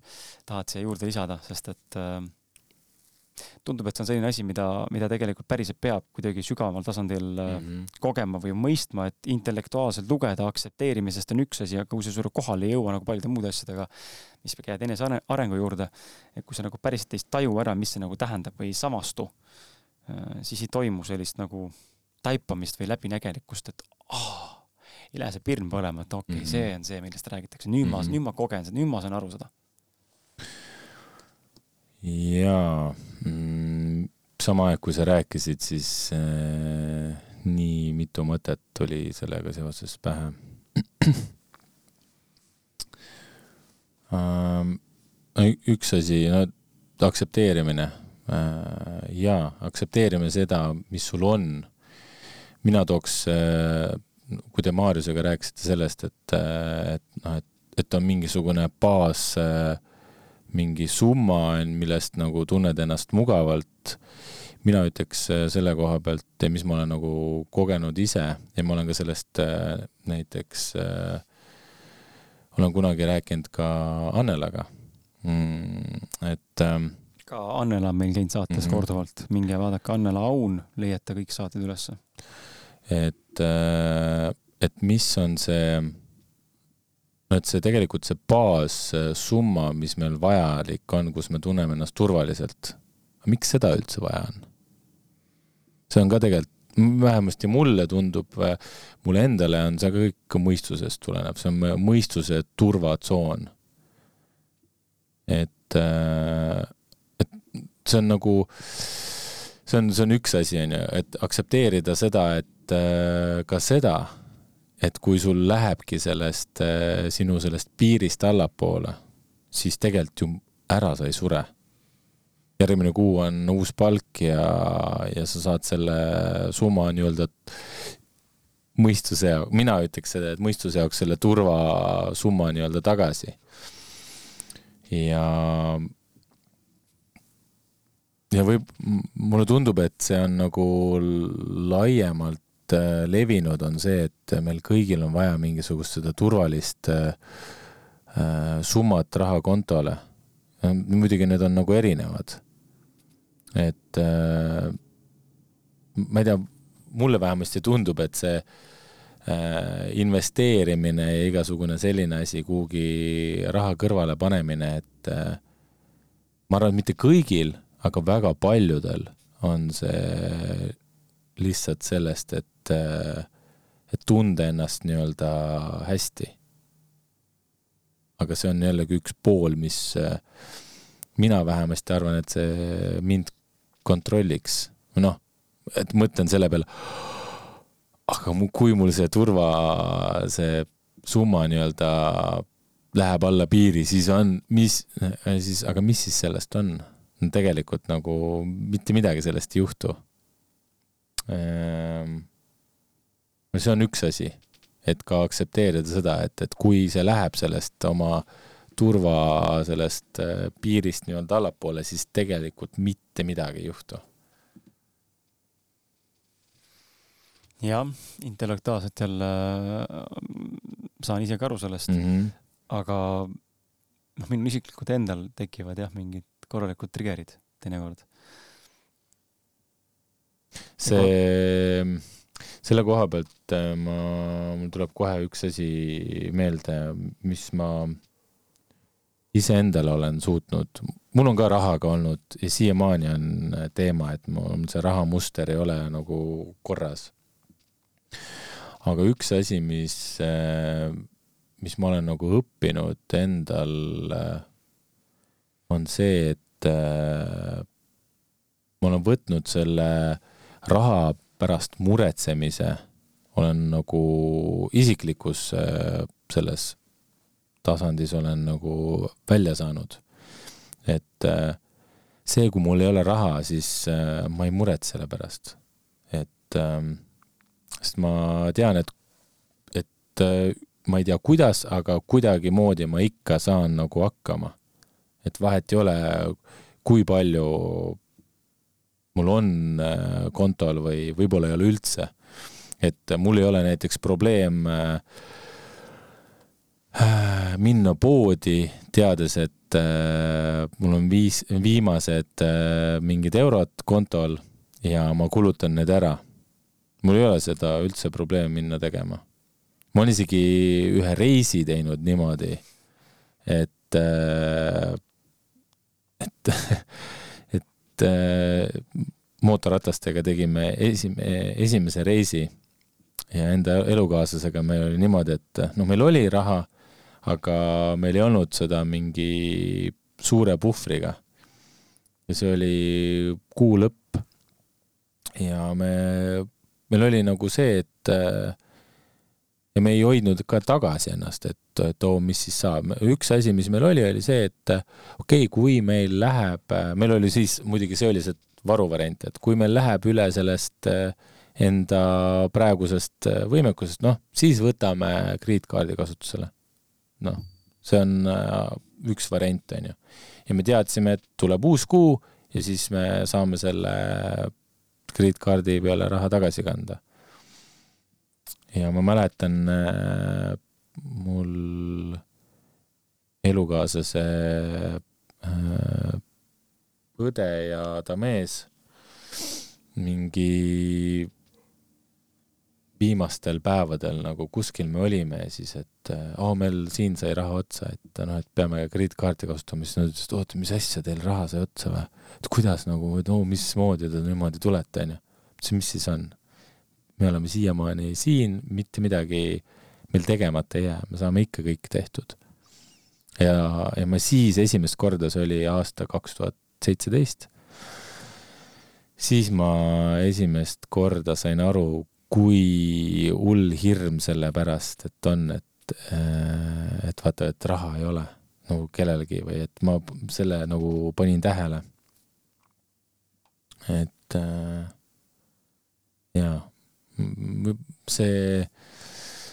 tahad siia juurde lisada, sest et äh, tundub, et see on selline asi, mida, mida tegelikult päriselt peab kuidagi sügavamal tasandil mm -hmm. kogema või mõistma, et intellektuaalselt lugeda aktsepteerimisest on üks asi, aga kui sa sulle kohale ei jõua nagu paljude muude asjadega, mis jääd enesearengu juurde, et kui sa nagu päriselt ei taju ära, mis see nagu tähendab või ei samastu, äh, siis ei toimu sellist nagu taipamist või läbinägelikkust, et aa, ei lähe see pirn põlema, et okei okay, mm, -hmm. see on see, millest räägitakse, nüüd mm -hmm. ma, nüüd ma kogen seda, nüüd ma saan aru seda jaa mm,, sama aeg, kui sa rääkisid, siis äh, nii mitu mõtet tuli sellega seoses pähe äh,. üks asi, no aktsepteerimine äh,. jaa, aktsepteerime seda, mis sul on. mina tooks äh,, kui te Maarjusega rääkisite sellest, et, äh, et noh, et, et on mingisugune baas äh, mingi summa on, millest nagu tunned ennast mugavalt. mina ütleks äh, selle koha pealt, mis ma olen nagu kogenud ise ja ma olen ka sellest äh, näiteks äh,, olen kunagi rääkinud ka Annelaga mm,, et äh, ka Annela on meil käinud saates mm -hmm. korduvalt, minge vaadake Annela Aun, leiate kõik saated ülesse. et, et mis on see no et see tegelikult see baassumma, mis meil vajalik on, kus me tunneme ennast turvaliselt, miks seda üldse vaja on? see on ka tegelikult, vähemasti mulle tundub, mulle endale on see kõik mõistusest tuleneb, see on mõistuse turvatsoon. et, et see on nagu, see on, see on üks asi, on ju, et aktsepteerida seda, et ka seda et kui sul lähebki sellest, äh, sinu sellest piirist allapoole, siis tegelikult ju ära sa ei sure. järgmine kuu on uus palk ja, ja sa saad selle summa nii-öelda mõistuse, mina ütleks seda, et mõistuse jaoks selle turvasumma nii-öelda tagasi. ja ja võib, mulle tundub, et see on nagu laiemalt Äh, levinud, on see, et meil kõigil on vaja mingisugust seda turvalist äh, äh, summat raha kontole. muidugi need on nagu erinevad. et ma ei tea, mulle vähemasti tundub, et see investeerimine ja igasugune selline asi, kuhugi raha kõrvale panemine, et ma arvan, et mitte kõigil, aga väga paljudel on see lihtsalt sellest, et, et tunda ennast nii-öelda hästi. aga see on jällegi üks pool, mis mina vähemasti arvan, et see mind kontrolliks. noh, et mõtlen selle peale, aga kui mul see turva, see summa nii-öelda läheb alla piiri, siis on, mis, siis, aga mis siis sellest on? tegelikult nagu mitte midagi sellest ei juhtu Ehm, see on üks asi, et ka aktsepteerida seda, et, et kui see läheb sellest oma turva sellest äh, piirist nii-öelda allapoole, siis tegelikult mitte midagi ei juhtu. jah, intellektuaalselt jälle äh, saan ise ka aru sellest mm, -hmm. aga noh, minul isiklikult endal tekivad jah, mingid korralikud trigger'id teinekord see, selle koha pealt äh, ma, mul tuleb kohe üks asi meelde, mis ma iseendale olen suutnud, mul on ka rahaga olnud ja siiamaani on teema, et mul see rahamuster ei ole nagu korras. aga üks asi, mis, äh, mis ma olen nagu õppinud endal, äh, on see, et ma olen võtnud selle raha pärast muretsemise olen nagu isiklikus äh, selles tasandis olen nagu välja saanud. et äh, see, kui mul ei ole raha, siis äh, ma ei muretse selle pärast. et, ähm, sest ma tean, et, et ma ei tea, kuidas, aga kuidagimoodi ma ikka saan nagu hakkama. et vahet ei ole, kui palju mul on äh, kontol või võib-olla ei ole üldse. et mul ei ole näiteks probleem äh, äh, minna poodi, teades, et mul on viis, viimased mingid eurod kontol ja ma kulutan need ära. mul ei ole seda üldse probleemi minna tegema. ma olen isegi ühe reisi teinud niimoodi, et, et et äh, mootorratastega tegime esime-, esimese reisi ja enda elukaaslasega meil oli niimoodi, et noh, meil oli raha, aga meil ei olnud seda mingi suure puhvriga. ja see oli kuu lõpp. ja me, meil oli nagu see, et ja me ei hoidnud ka tagasi ennast, et, et oo, mis siis saab. üks asi, mis meil oli, oli see, et okei okay,, kui meil läheb, meil oli siis, muidugi see oli see varuvariant, et kui meil läheb üle sellest enda praegusest võimekusest, noh, siis võtame krediitkaardi kasutusele. noh, see on äh, üks variant, on ju. ja me teadsime, et tuleb uus kuu ja siis me saame selle krediitkaardi peale raha tagasi kanda. Ja ma mäletan äh, mul elukaaslase äh, õde ja ta mees mingi viimastel päevadel nagu kuskil me olime ja siis, et oo oh,, meil siin sai raha otsa, et noh, et peame krediitkaarti kasutama, siis nad ütlesid, oota, mis asja, teil raha sai otsa või? et kuidas nagu, et oo, mismoodi te niimoodi tulete, onju. ütlesin, mis siis on? Me oleme siiamaani siin, mitte midagi meil tegemata ei jää, me saame ikka kõik tehtud. ja, ja ma siis esimest korda, see oli aasta kaks tuhat seitseteist, siis ma esimest korda sain aru, kui hull hirm selle pärast, et on, et, äh, et vaata, et raha ei ole nagu kellelgi või et ma selle nagu panin tähele. et äh, jaa, see,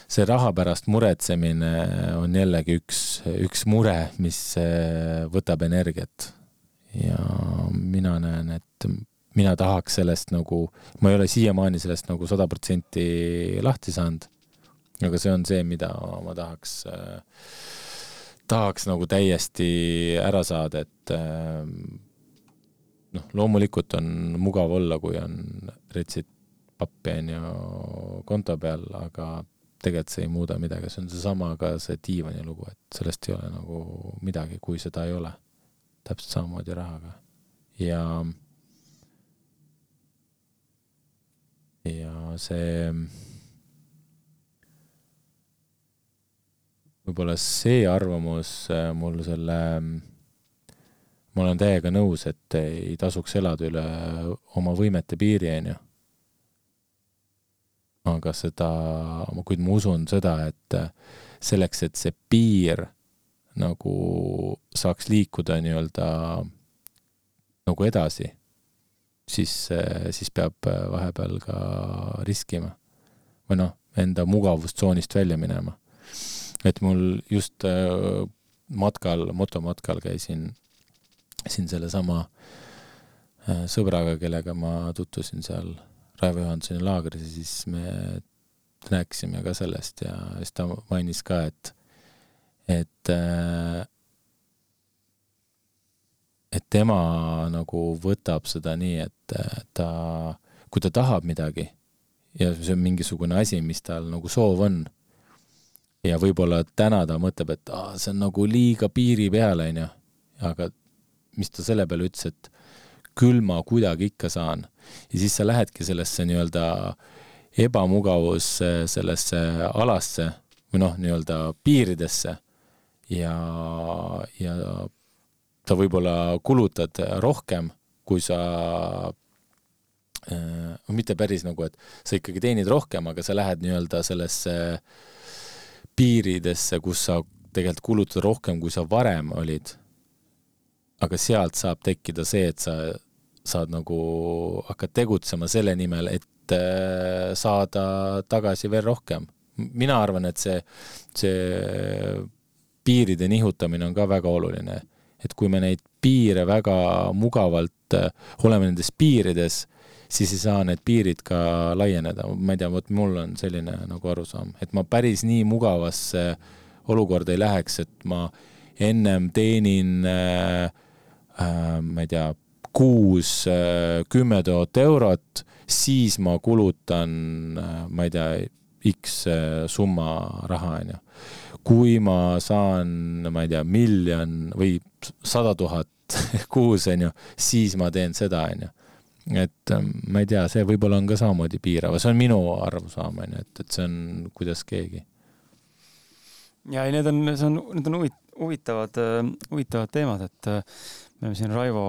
see raha pärast muretsemine on jällegi üks, üks mure, mis äh, võtab energiat. ja mina näen, et mina tahaks sellest nagu, ma ei ole siiamaani sellest nagu sada protsenti lahti saanud. aga see on see, mida ma tahaks äh,, tahaks nagu täiesti ära saada, et äh, noh, loomulikult on mugav olla, kui on retsid pappi on ju konto peal, aga tegelikult see ei muuda midagi, see on seesama ka see diivani lugu, et sellest ei ole nagu midagi, kui seda ei ole. täpselt samamoodi rahaga. ja ja see, võib-olla see arvamus äh, mul selle, ma olen täiega nõus, et ei tasuks elada üle oma võimete piiri, onju. Aga seda, kuid ma usun seda, et selleks, et see piir nagu saaks liikuda nii-öelda nagu edasi siis, siis peab vahepeal ka riskima. või noh, enda mugavustsoonist välja minema. et mul just äh, matkal, motomatkal käisin siin sellesama äh, sõbraga, kellega ma tutvusin seal Raivo Johansoni laagris ja siis me rääkisime ka sellest ja siis ta mainis ka, et, et et tema nagu võtab seda nii, et ta, kui ta tahab midagi ja see on mingisugune asi, mis tal nagu soov on, ja võib-olla täna ta mõtleb, et aa, see on nagu liiga piiri peal, onju, aga mis ta selle peale ütles, et küll ma kuidagi ikka saan. ja siis sa lähedki sellesse nii-öelda ebamugavus sellesse alasse või noh, nii-öelda piiridesse ja, ja sa võib-olla kulutad rohkem, kui sa äh,, mitte päris nagu, et sa ikkagi teenid rohkem, aga sa lähed nii-öelda sellesse piiridesse, kus sa tegelikult kulutad rohkem, kui sa varem olid. aga sealt saab tekkida see, et sa saad nagu, hakkad tegutsema selle nimel, et äh, saada tagasi veel rohkem. mina arvan, et see, see piiride nihutamine on ka väga oluline et kui me neid piire väga mugavalt äh, oleme nendes piirides, siis ei saa need piirid ka laieneda. ma ei tea, vot mul on selline nagu arusaam, et ma päris nii mugavasse olukorda ei läheks, et ma ennem teenin äh, äh, ma ei tea, kuus äh, kümme tuhat eurot, siis ma kulutan äh,, ma ei tea, X äh, summa raha, onju kui ma saan, ma ei tea, miljon või sada tuhat kuus, on ju, siis ma teen seda, on ju. et ähm, ma ei tea, see võib-olla on ka samamoodi piirav, see on minu arusaam, on ju, et, et see on kuidas keegi. ja ei, need on, see on, need on huvit-, huvitavad, äh, huvitavad teemad, et äh, me oleme siin Raivo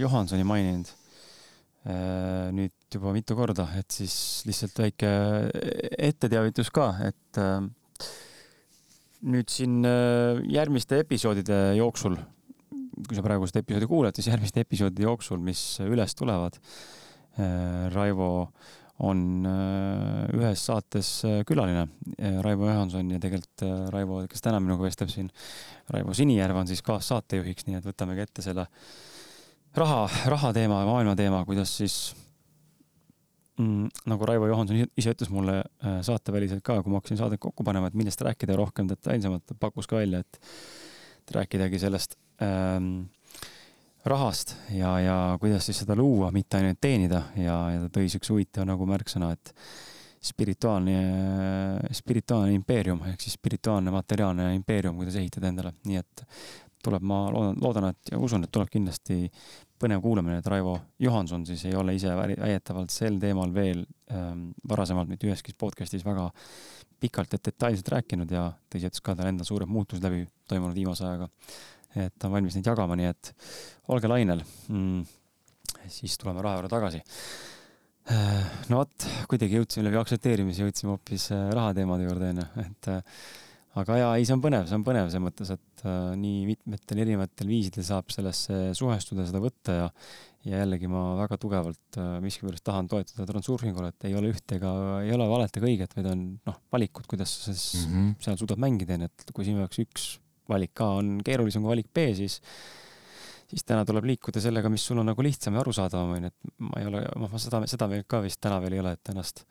Johansoni maininud äh, nüüd juba mitu korda, et siis lihtsalt väike etteteavitus ka, et nüüd siin järgmiste episoodide jooksul, kui sa praegu seda episoodi kuulad, siis järgmiste episoodide jooksul, mis üles tulevad, Raivo on ühes saates külaline, Raivo Johanson ja tegelikult Raivo, kes täna minuga vestleb siin, Raivo Sinijärv on siis kaassaatejuhiks, nii et võtamegi ette selle raha, raha teema maailma teema, kuidas siis mm, nagu Raivo Johanson ise ütles mulle äh, saateväliselt ka, kui ma hakkasin saadet kokku panema, et millest rääkida rohkem detailsemalt, pakkus ka välja, et rääkidagi sellest ähm, rahast ja, ja kuidas siis seda luua, mitte ainult teenida ja, ja ta tõi siukse huvitava nagu märksõna, et spirituaalne, spirituaalne impeerium ehk siis spirituaalne materiaalne impeerium, kuidas ehitada endale, nii et tuleb, ma loodan, loodan, et ja usun, et tuleb kindlasti põnev kuulamine, et Raivo Johanson siis ei ole ise väidetavalt sel teemal veel ähm, varasemalt mitte üheski podcast'is väga pikalt ja detailselt rääkinud ja tõsi, ütles ka tal endal suured muutused läbi toimunud viimase ajaga. Et ta on valmis neid jagama, nii et olge lainel mm,. siis tuleme raha juurde tagasi. Äh, no vot, kuidagi jõudsime läbi aktsepteerimise, jõudsime hoopis äh, rahateemade juurde onju, et äh, aga jaa, ei, see on põnev, see on põnev selles mõttes, et nii mitmetel erinevatel viisidel saab sellesse suhestuda, seda võtta ja ja jällegi ma väga tugevalt miskipärast tahan toetada transurfingule, et ei ole ühte ega ei ole valet ega õiget, vaid on noh, valikud, kuidas sa siis mm -hmm. seal suudad mängida, onju, et kui sinu jaoks üks valik A on keerulisem kui valik B, siis siis täna tuleb liikuda sellega, mis sul on nagu lihtsam ja arusaadavam, onju, et ma ei ole, ma seda, seda veel ka vist täna veel ei ole, et ennast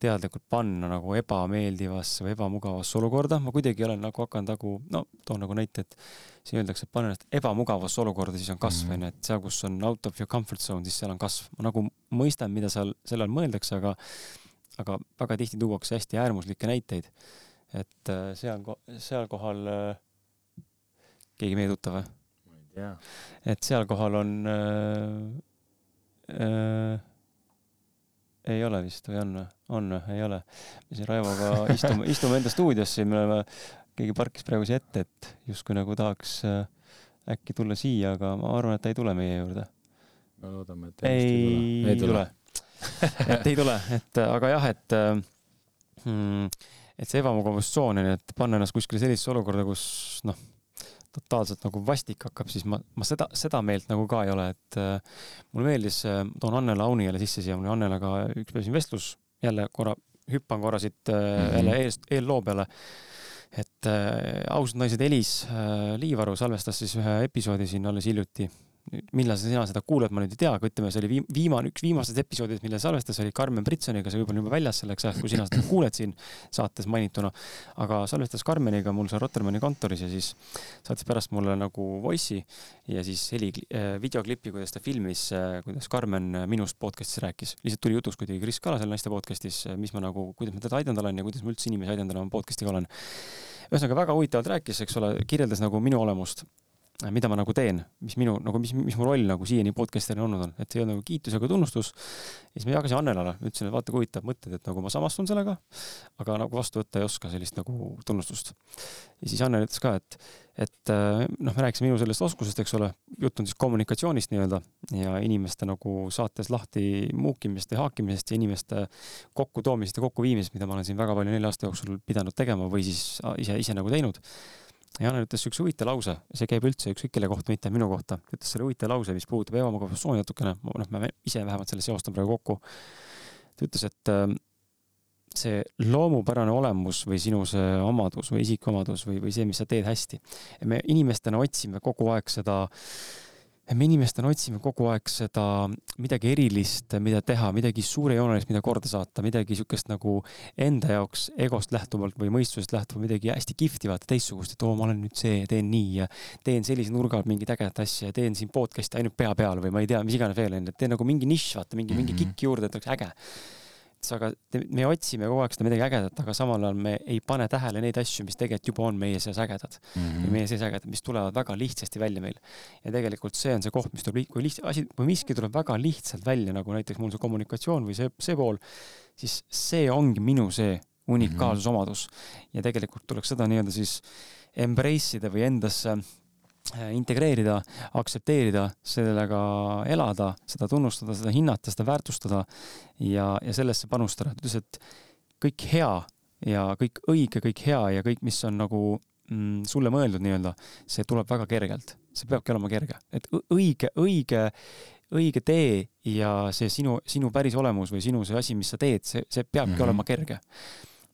teadlikult panna nagu ebameeldivasse või ebamugavasse olukorda, ma kuidagi olen nagu hakanud nagu, no toon nagu näite, et siin öeldakse, et pane ennast ebamugavasse olukorda, siis on kasv, mhm. onju, et seal, kus on out of your comfort zone, siis seal on kasv. ma nagu mõistan, mida seal selle all mõeldakse, aga, aga väga tihti tuuakse hästi äärmuslikke näiteid. et äh, seal, seal kohal äh, keegi meie tuttav või? ma ei tea. et seal kohal on äh, äh, ei ole vist või on või? on või? ei ole. me siin Raivoga istume, istume enda stuudios siin, me oleme, keegi parkis praegu siia ette, et justkui nagu tahaks äh, äkki tulla siia, aga ma arvan, et ta ei tule meie juurde. no loodame, et ei, ei, ei tule, tule. et ei tule, et aga jah, et mm, et see ebamugavustsoon on ju, et panna ennast kuskile sellisesse olukorda, kus noh totaalselt nagu vastik hakkab, siis ma, ma seda, seda meelt nagu ka ei ole, et äh, mulle meeldis äh,, toon Annela Auni jälle sisse siia, mul oli Annelaga üks päev siin vestlus, jälle korra, hüppan korra siit äh, mm -hmm. jälle eest, eelloo peale. et äh, ausad naised, Elis äh, Liivaru salvestas siis ühe episoodi siin alles hiljuti millal sina seda kuulad, ma nüüd ei tea, aga ütleme, see oli viimane, üks viimastest episoodidest, mille salvestas, oli Carmen Britsoniga, see võib-olla juba väljas selleks ajaks, kui sina seda kuuled siin saates mainituna. aga salvestas Carmeniga mul seal Rotermanni kontoris ja siis saatis pärast mulle nagu voice'i ja siis heli äh,, videoklipi, kuidas ta filmis äh,, kuidas Carmen minust podcast'is rääkis. lihtsalt tuli jutuks kuidagi Kris Kala seal naiste podcast'is, mis ma nagu, kuidas ma teda aidanud olen ja kuidas ma üldse inimesi aidanud olen podcast'iga olen. ühesõnaga väga huvitavalt rääkis, eks ole, kirjeldas nagu minu olemust Äh, mida ma nagu teen, mis minu nagu, mis, mis mu roll nagu siiani podcast'ina olnud on, et see on nagu kiitus ka tunnustus. ja siis ma jagasin Annelale, ütlesin, et vaata kui huvitav mõtted, et nagu ma samastun sellega, aga nagu vastu võtta ei oska sellist nagu tunnustust. ja siis Annel ütles ka, et, et äh, noh, me rääkisime minu sellest oskusest, eks ole, jutt on siis kommunikatsioonist nii-öelda ja inimeste nagu saates lahti muukimisest ja haakimisest ja inimeste kokkutoomisest ja kokkuviimisest, mida ma olen siin väga palju nelja aasta jooksul pidanud tegema või siis ise, ise nagu teinud Jaan ütles üks huvitav lause, see käib üldse ükskõik kelle kohta, mitte minu kohta, ütles selle huvitava lause, mis puudutab ebamugavustsooni natukene, noh, ma ise vähemalt selle seostan praegu kokku. ta ütles, et äh, see loomupärane olemus või sinu see omadus või isikuomadus või, või see, mis sa teed hästi. me inimestena otsime kogu aeg seda äh, me inimestena otsime kogu aeg seda midagi erilist, mida teha, midagi suurejoonelist, mida korda saata, midagi siukest nagu enda jaoks egost lähtuvalt või mõistusest lähtuvalt midagi hästi kihvtivat, teistsugust, et oo, ma olen nüüd see, teen nii ja teen sellise nurga alt mingit ägedat asja ja teen siin podcast'i ainult pea peal või ma ei tea, mis iganes veel onju, et teen nagu mingi nišš, vaata mingi mm, -hmm. mingi mhm. kikk juurde, et oleks äge aga me otsime kogu aeg seda midagi ägedat, aga samal ajal me ei pane tähele neid asju, mis tegelikult juba on meie sees ägedad mm. -hmm. meie sees ägedad, mis tulevad väga lihtsasti välja meil. ja tegelikult see on see koht, mis tuleb, kui liht-, asi, kui miski tuleb väga lihtsalt välja, nagu näiteks mul see kommunikatsioon või see, see pool, siis see ongi minu see unikaalsusomadus mm. -hmm. ja tegelikult tuleks seda nii-öelda siis embrace ida või endasse Äh, integreerida, aktsepteerida, sellega elada, seda tunnustada, seda hinnata, seda väärtustada ja, ja sellesse panustada. ta ütles, et kõik hea ja kõik õige, kõik hea ja kõik, mis on nagu mm, sulle mõeldud nii-öelda, see tuleb väga kergelt. see peabki olema kerge, et õige, õige, õige tee ja see sinu, sinu päris olemus või sinu see asi, mis sa teed, see, see peabki mm -hmm. olema kerge.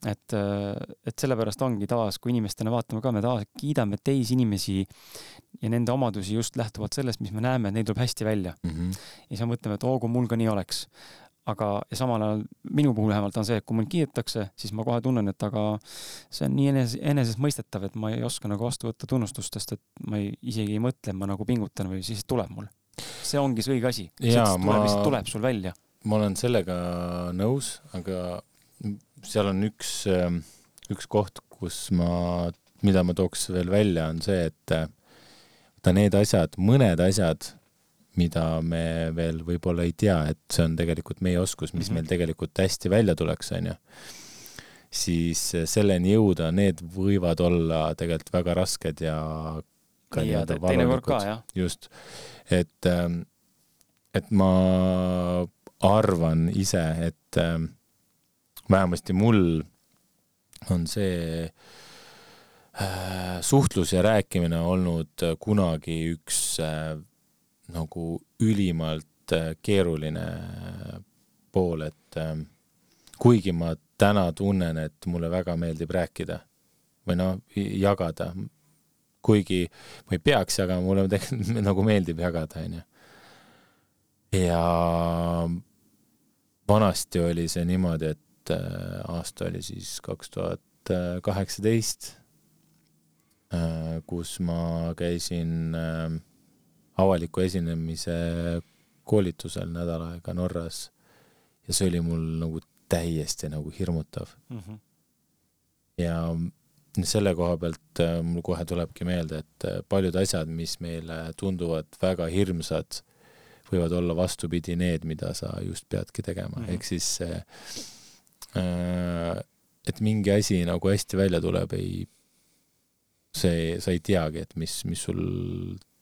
Et, et sellepärast ongi taas, kui inimestena vaatame ka, me taas kiidame teisi inimesi ja nende omadusi just lähtuvalt sellest, mis me näeme, et neil tuleb hästi välja mm. -hmm. ja siis me mõtleme, et oo, kui mul ka nii oleks aga, ja samal ajal minu puhul vähemalt on see, et kui mind kiidetakse, siis ma kohe tunnen, et aga see on nii enes-, enesestmõistetav, et ma ei oska nagu vastu võtta tunnustust, sest et ma ei, isegi ei mõtle, ma nagu pingutan või siis tuleb mul. see ongi see õige asi. ma, tuleb, tuleb sul välja. ma olen sellega nõus, aga seal on üks, üks koht, kus ma, mida ma tooks veel välja, on see, et vaata need asjad, mõned asjad mida me veel võib-olla ei tea, et see on tegelikult meie oskus, mis mm -hmm. meil tegelikult hästi välja tuleks, onju. siis selleni jõuda, need võivad olla tegelikult väga rasked ja ka nii-öelda valulikud. just, et, ähm, et ma arvan ise, et ähm, vähemasti mul on see äh, suhtlus ja rääkimine olnud kunagi üks äh, nagu ülimalt äh, keeruline pool, et kuigi ma täna tunnen, et mulle väga meeldib rääkida või noh, jagada, kuigi ma ei peaks jagama, mulle tegelikult nagu meeldib jagada, onju. ja vanasti oli see niimoodi, et äh, aasta oli siis kaks tuhat kaheksateist, äh, kus ma käisin äh, avaliku esinemise koolitusel nädal aega Norras ja see oli mul nagu täiesti nagu hirmutav mm. -hmm. ja selle koha pealt mul kohe tulebki meelde, et paljud asjad, mis meile tunduvad väga hirmsad, võivad olla vastupidi need, mida sa just peadki tegema mm -hmm., ehk siis et mingi asi nagu hästi välja tuleb, ei, see, sa ei teagi, et mis, mis sul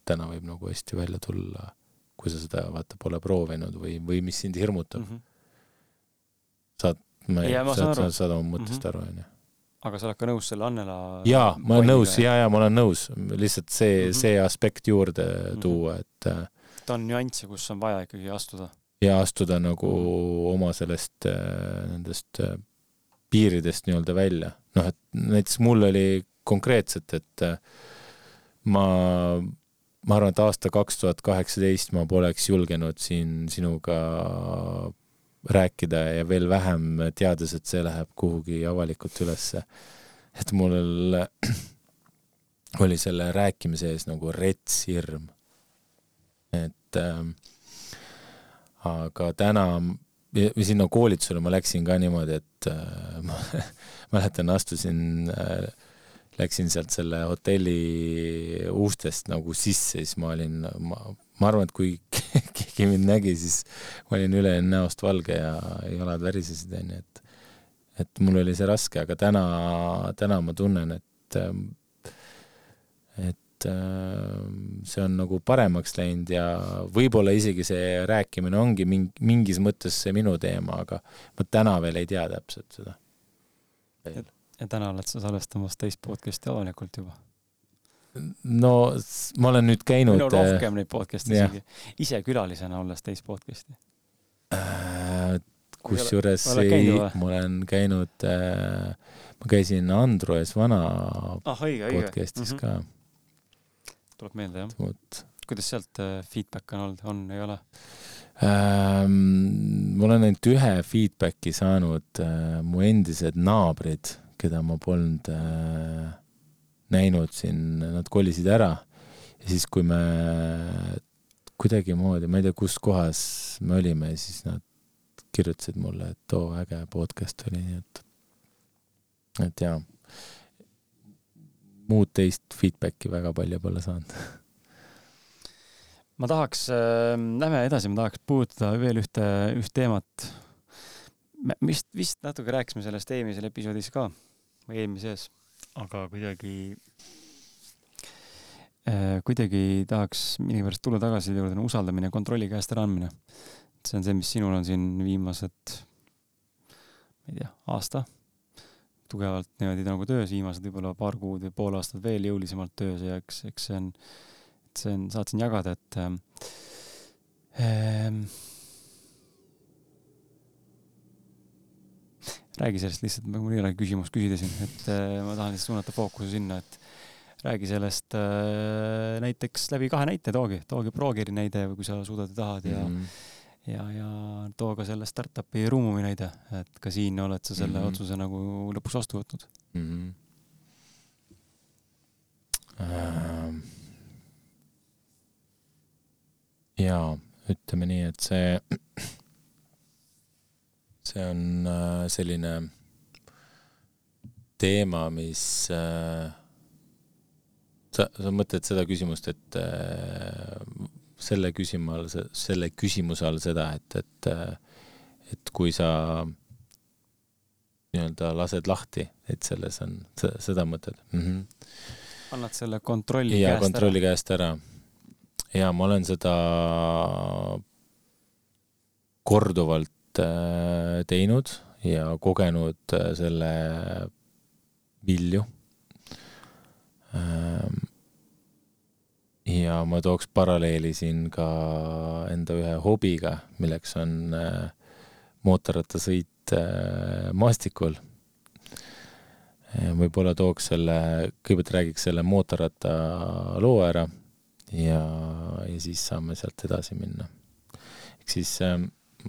täna võib nagu hästi välja tulla, kui sa seda vaata pole proovinud või, või mis sind hirmutab mm. -hmm. saad, ma ei, saad, saad, saad oma mõttest mm -hmm. aru, onju aga sa oled ka nõus selle Annela jaa, ma olen nõus, jaa, jaa, ma olen nõus, lihtsalt see mm, -hmm. see aspekt juurde -hmm. tuua, et äh, ta on nüansse, kus on vaja ikkagi astuda. Ja astuda nagu oma sellest, äh, nendest äh, piiridest nii-öelda välja. noh, et näiteks mul oli konkreetselt, et ma ma arvan, et aasta kaks tuhat kaheksateist ma poleks julgenud siin sinuga rääkida ja veel vähem teades, et see läheb kuhugi avalikult ülesse. et mul oli selle rääkimise ees nagu rets hirm. et äh, aga täna sinna koolitusele ma läksin ka niimoodi, et äh, ma mäletan, astusin äh, läksin sealt selle hotelli ustest nagu sisse, siis ma olin, ma, ma arvan, et kui keegi mind nägi, siis ma olin üle näost valge ja jalad värisesid, onju, et et mul oli see raske, aga täna, täna ma tunnen, et et see on nagu paremaks läinud ja võib-olla isegi see rääkimine ongi mingi, mingis mõttes see minu teema, aga ma täna veel ei tea täpselt seda ja täna oled sa salvestamas teist podcast'i avalikult juba? no ma olen nüüd käinud. minul äh, rohkem neid podcast'e isegi, ise külalisena olles teist podcast'i äh,. kusjuures ei, ma olen käinud äh,, ma käisin Andro ees vana ah, õige, podcast'is mm -hmm. Tuleb meelde jah? Kuidas sealt äh, feedback on olnud, on, ei ole? Ähm,? ma olen ainult ühe feedback'i saanud äh,, mu endised naabrid keda ma polnud äh, näinud siin, nad kolisid ära. Ja siis, kui me kuidagimoodi, ma ei tea, kus kohas me olime, siis nad kirjutasid mulle, et oo, äge podcast oli, nii et, et jaa, muud teist feedback'i väga palju pole saanud ma tahaks äh,, lähme edasi, ma tahaks puudutada veel ühte, üht teemat. me vist, vist natuke rääkisime sellest eelmisel episoodis ka või eelmises, aga kuidagi äh,, kuidagi tahaks millegipärast tulla tagasi selle juurde, usaldamine kontrolli käest äraandmine. see on see, mis sinul on siin viimased, ma ei tea, aasta tugevalt niimoodi nagu töös, viimased võib-olla paar kuud või pool aastat veel jõulisemalt töös ja eks, eks see on, see on, saad siin jagada, et ehm,. räägi sellest lihtsalt, mul ei ole küsimust küsida siin, et äh, ma tahan lihtsalt suunata fookuse sinna, et räägi sellest äh, näiteks läbi kahe näite toogi, toogi ProGeari näide või kui sa suudad ja tahad ja mm. -hmm ja, ja too ka selle startup'i Ruumumi näide, et ka siin oled sa selle mm -hmm. otsuse nagu lõpuks vastu võtnud mm. -hmm. Uh, jaa, ütleme nii, et see, see on uh, selline teema, mis uh, sa, sa mõtled seda küsimust, et äh, selle küsimuse all, selle küsimuse all seda, et, et, et kui sa nii-öelda lased lahti, et selles on, seda mõtled mm? -hmm. annad selle kontrolli ja, käest kontrolli ära? käest ära. ja ma olen seda korduvalt äh, teinud ja kogenud äh, selle vilju ähm, ja ma tooks paralleeli siin ka enda ühe hobiga, milleks on äh, mootorrattasõit äh, maastikul. võib-olla tooks selle, kõigepealt räägiks selle mootorratta loo ära ja, ja siis saame sealt edasi minna. ehk siis äh,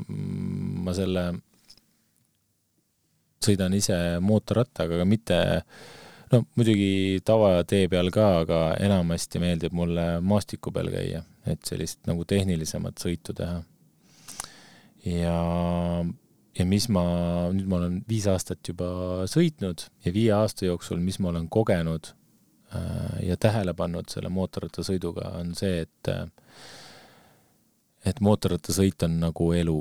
ma selle, sõidan ise mootorrattaga, aga mitte äh, no muidugi tavatee peal ka, aga enamasti meeldib mulle maastiku peal käia, et sellist nagu tehnilisemat sõitu teha. ja, ja mis ma, nüüd ma olen viis aastat juba sõitnud ja viie aasta jooksul, mis ma olen kogenud äh, ja tähele pannud selle mootorrattasõiduga, on see, et et mootorrattasõit on nagu elu.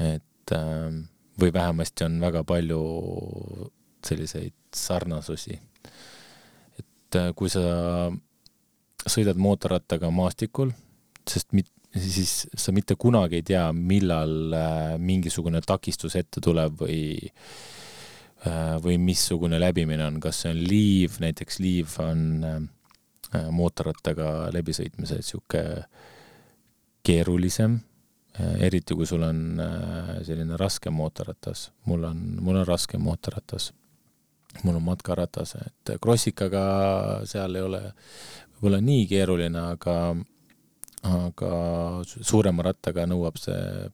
et äh, või vähemasti on väga palju selliseid sarnasusi. et äh, kui sa sõidad mootorrattaga maastikul, sest mit-, siis sa mitte kunagi ei tea, millal äh, mingisugune takistus ette tuleb või äh, või missugune läbimine on, kas see on liiv, näiteks liiv on mootorrattaga läbisõitmisel niisugune keerulisem, eriti kui sul on selline raske mootorratas. mul on, mul on raske mootorratas mul on matkaratas, et krossikaga seal ei ole võib-olla nii keeruline, aga, aga suurema rattaga nõuab see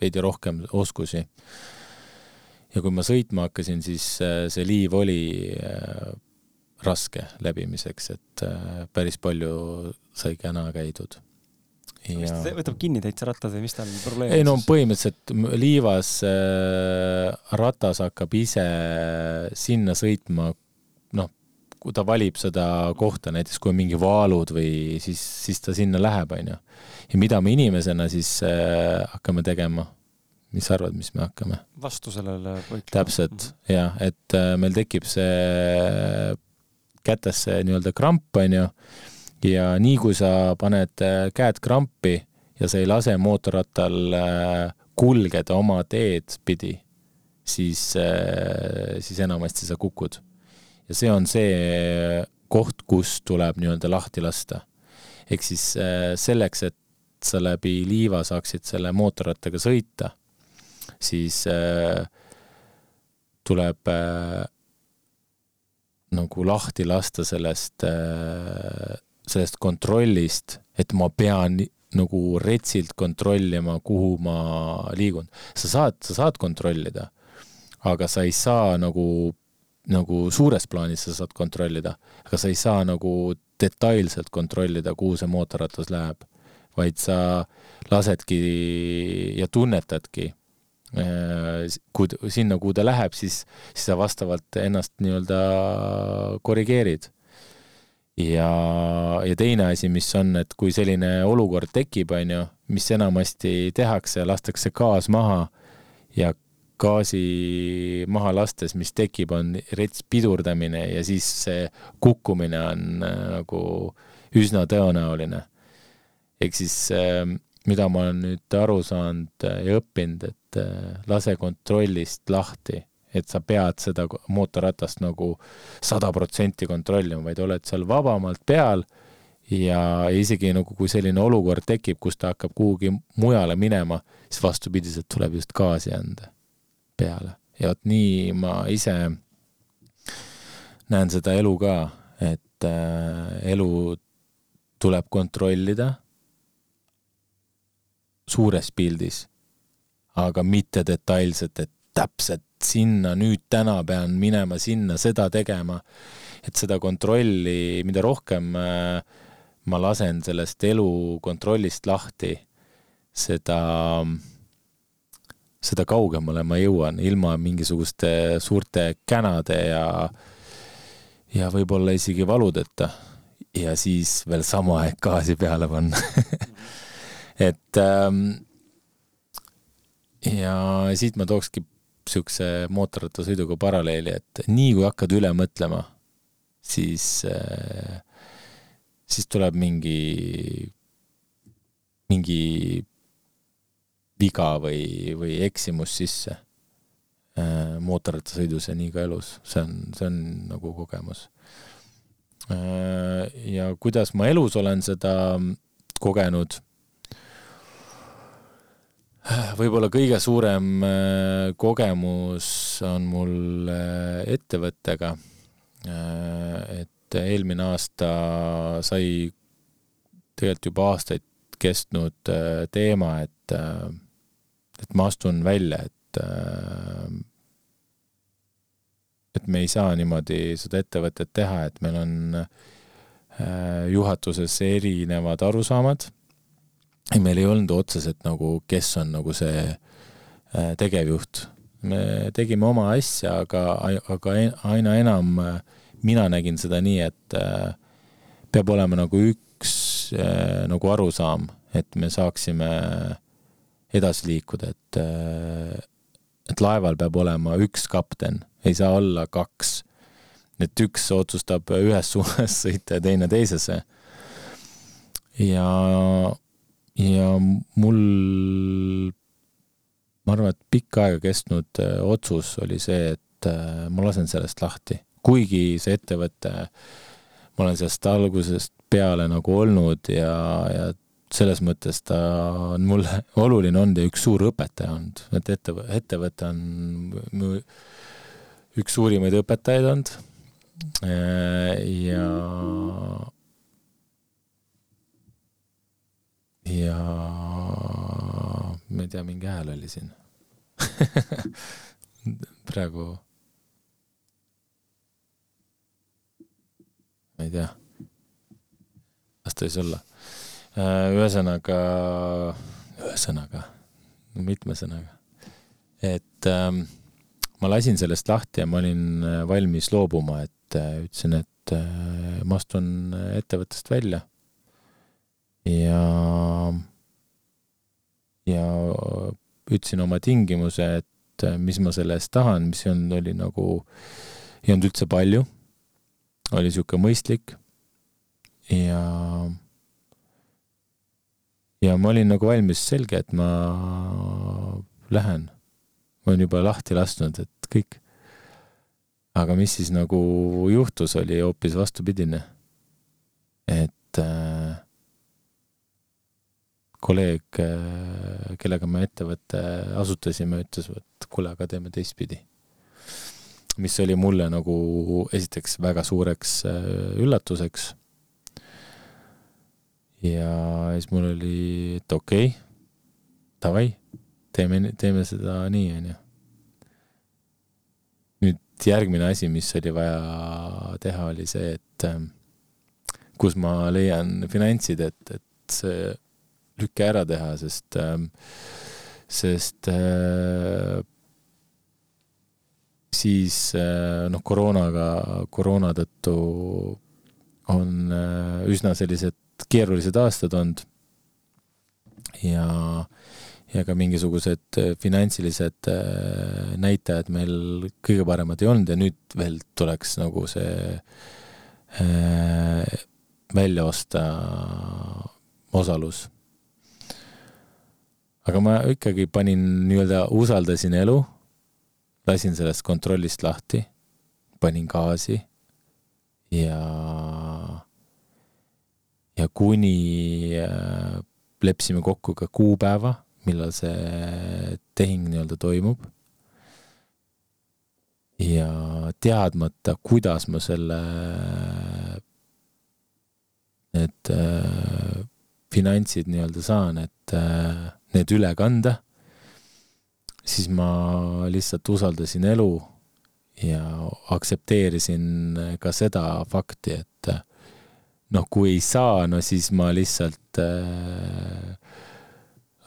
veidi rohkem oskusi. ja kui ma sõitma hakkasin, siis äh, see liiv oli äh, raske läbimiseks, et äh, päris palju sai käna käidud ja.... võtab kinni täitsa rattad või mis tal probleem on? ei no põhimõtteliselt liivas äh, ratas hakkab ise sinna sõitma, noh, kui ta valib seda kohta, näiteks kui on mingi vaalud või siis, siis ta sinna läheb, onju. ja mida me inimesena siis äh, hakkame tegema? mis sa arvad, mis me hakkame? vastu sellele võitlema. täpselt, jah, et äh, meil tekib see kätesse nii-öelda kramp, onju ja nii kui sa paned äh, käed krampi ja sa ei lase mootorrattal äh, kulgeda oma teed pidi, siis, äh, siis enamasti sa kukud. ja see on see koht, kus tuleb nii-öelda lahti lasta. ehk siis selleks, et sa läbi liiva saaksid selle mootorrattaga sõita, siis tuleb nagu lahti lasta sellest sellest kontrollist, et ma pean nagu retsilt kontrollima, kuhu ma liigun. sa saad, sa saad kontrollida, aga sa ei saa nagu, nagu suures plaanis sa saad kontrollida, aga sa ei saa nagu detailselt kontrollida, kuhu see mootorratas läheb, vaid sa lasedki ja tunnetadki äh, kui sinna, kuhu ta läheb, siis, siis sa vastavalt ennast nii-öelda korrigeerid ja, ja teine asi, mis on, et kui selline olukord tekib, on ju, mis enamasti tehakse, lastakse gaas maha ja gaasi maha lastes, mis tekib, on rets pidurdamine ja siis see kukkumine on äh, nagu üsna tõenäoline. ehk siis äh, mida ma olen nüüd aru saanud ja õppinud, et äh, lase kontrollist lahti et sa pead seda mootorratast nagu sada protsenti kontrollima, vaid oled seal vabamalt peal ja isegi nagu, kui selline olukord tekib, kus ta hakkab kuhugi mujale minema, siis vastupidiselt tuleb just gaasi anda peale. ja vot nii ma ise näen seda elu ka, et äh, elu tuleb kontrollida suures pildis, aga mitte detailselt, et täpselt sinna nüüd täna pean minema sinna, seda tegema. et seda kontrolli, mida rohkem äh, ma lasen sellest elu kontrollist lahti, seda, seda kaugemale ma jõuan, ilma mingisuguste suurte känade ja, ja võib-olla isegi valudeta. ja siis veel sama aeg gaasi peale panna et ähm, ja siit ma tookski siukse mootorrattasõiduga paralleeli, et nii kui hakkad üle mõtlema, siis siis tuleb mingi, mingi viga või, või eksimus sisse äh, mootorrattasõidus ja nii ka elus, see on, see on nagu kogemus. Äh, ja kuidas ma elus olen seda kogenud, võib-olla kõige suurem äh, kogemus on mul ettevõttega, et et eelmine aasta sai tegelikult juba aastaid kestnud äh, teema, et, äh, et ma astun välja, et äh, et me ei saa niimoodi seda ettevõtet teha, et meil on juhatuses erinevad arusaamad. Meil ei olnud otseselt nagu, kes on nagu see tegevjuht. me tegime oma asja, aga, aga aina enam äh, mina nägin seda nii, et äh, peab olema nagu üks äh, nagu arusaam, et me saaksime edasi liikuda, et, äh, et laeval peab olema üks kapten, ei saa olla kaks. et üks otsustab ühes suunas sõita ja teine teisese. ja, ja mul, ma arvan, et pikka aega kestnud otsus oli see, et ma lasen sellest lahti kuigi see ettevõte, ma olen sellest algusest peale nagu olnud ja, ja selles mõttes ta on mulle oluline olnud ja üks suur õpetaja olnud, et ette, ettevõte on mu üks suurimaid õpetajaid olnud. ja, ja ma ei tea, mingi hääl oli siin praegu ma ei tea, las ta siis olla. Äh, ühesõnaga, ühesõnaga, mitme sõnaga, et ähm, ma lasin sellest lahti ja ma olin äh, valmis loobuma, et äh, ütlesin, et ma astun ettevõttest välja. Ja, ja ütlesin oma tingimuse, et äh, mis ma selle eest tahan, mis on, oli nagu, ei olnud üldse palju oli niisugune mõistlik ja ja ma olin nagu valmis, selge, et ma lähen. ma olen juba lahti lasknud, et kõik. aga mis siis nagu juhtus, oli hoopis vastupidine. et äh, kolleeg, äh, kellega me ettevõtte asutasime, ütles, et kuule, aga teeme teistpidi mis oli mulle nagu esiteks väga suureks äh, üllatuseks. ja siis mul oli, et okei okay,, davai, teeme, teeme seda nii, onju. nüüd järgmine asi, mis oli vaja teha, oli see, et äh, kus ma leian finantsid, et, et see lüke ära teha, sest, äh, sest siis äh, noh, koroonaga, koroona tõttu on äh, üsna sellised keerulised aastad olnud. ja, ja ka mingisugused äh, finantsilised näitajad meil kõige paremad ei olnud ja nüüd veel tuleks nagu see välja osta osalus. Aga ma ikkagi panin nii-öelda, usaldasin elu lasin sellest kontrollist lahti, panin gaasi ja, ja kuni äh, leppisime kokku ka kuupäeva, millal see tehing nii-öelda toimub. ja teadmata, kuidas ma selle, need äh, finantsid nii-öelda saan, et äh, need üle kanda, siis ma lihtsalt usaldasin elu ja aktsepteerisin ka seda fakti, et noh, kui ei saa, no siis ma lihtsalt äh,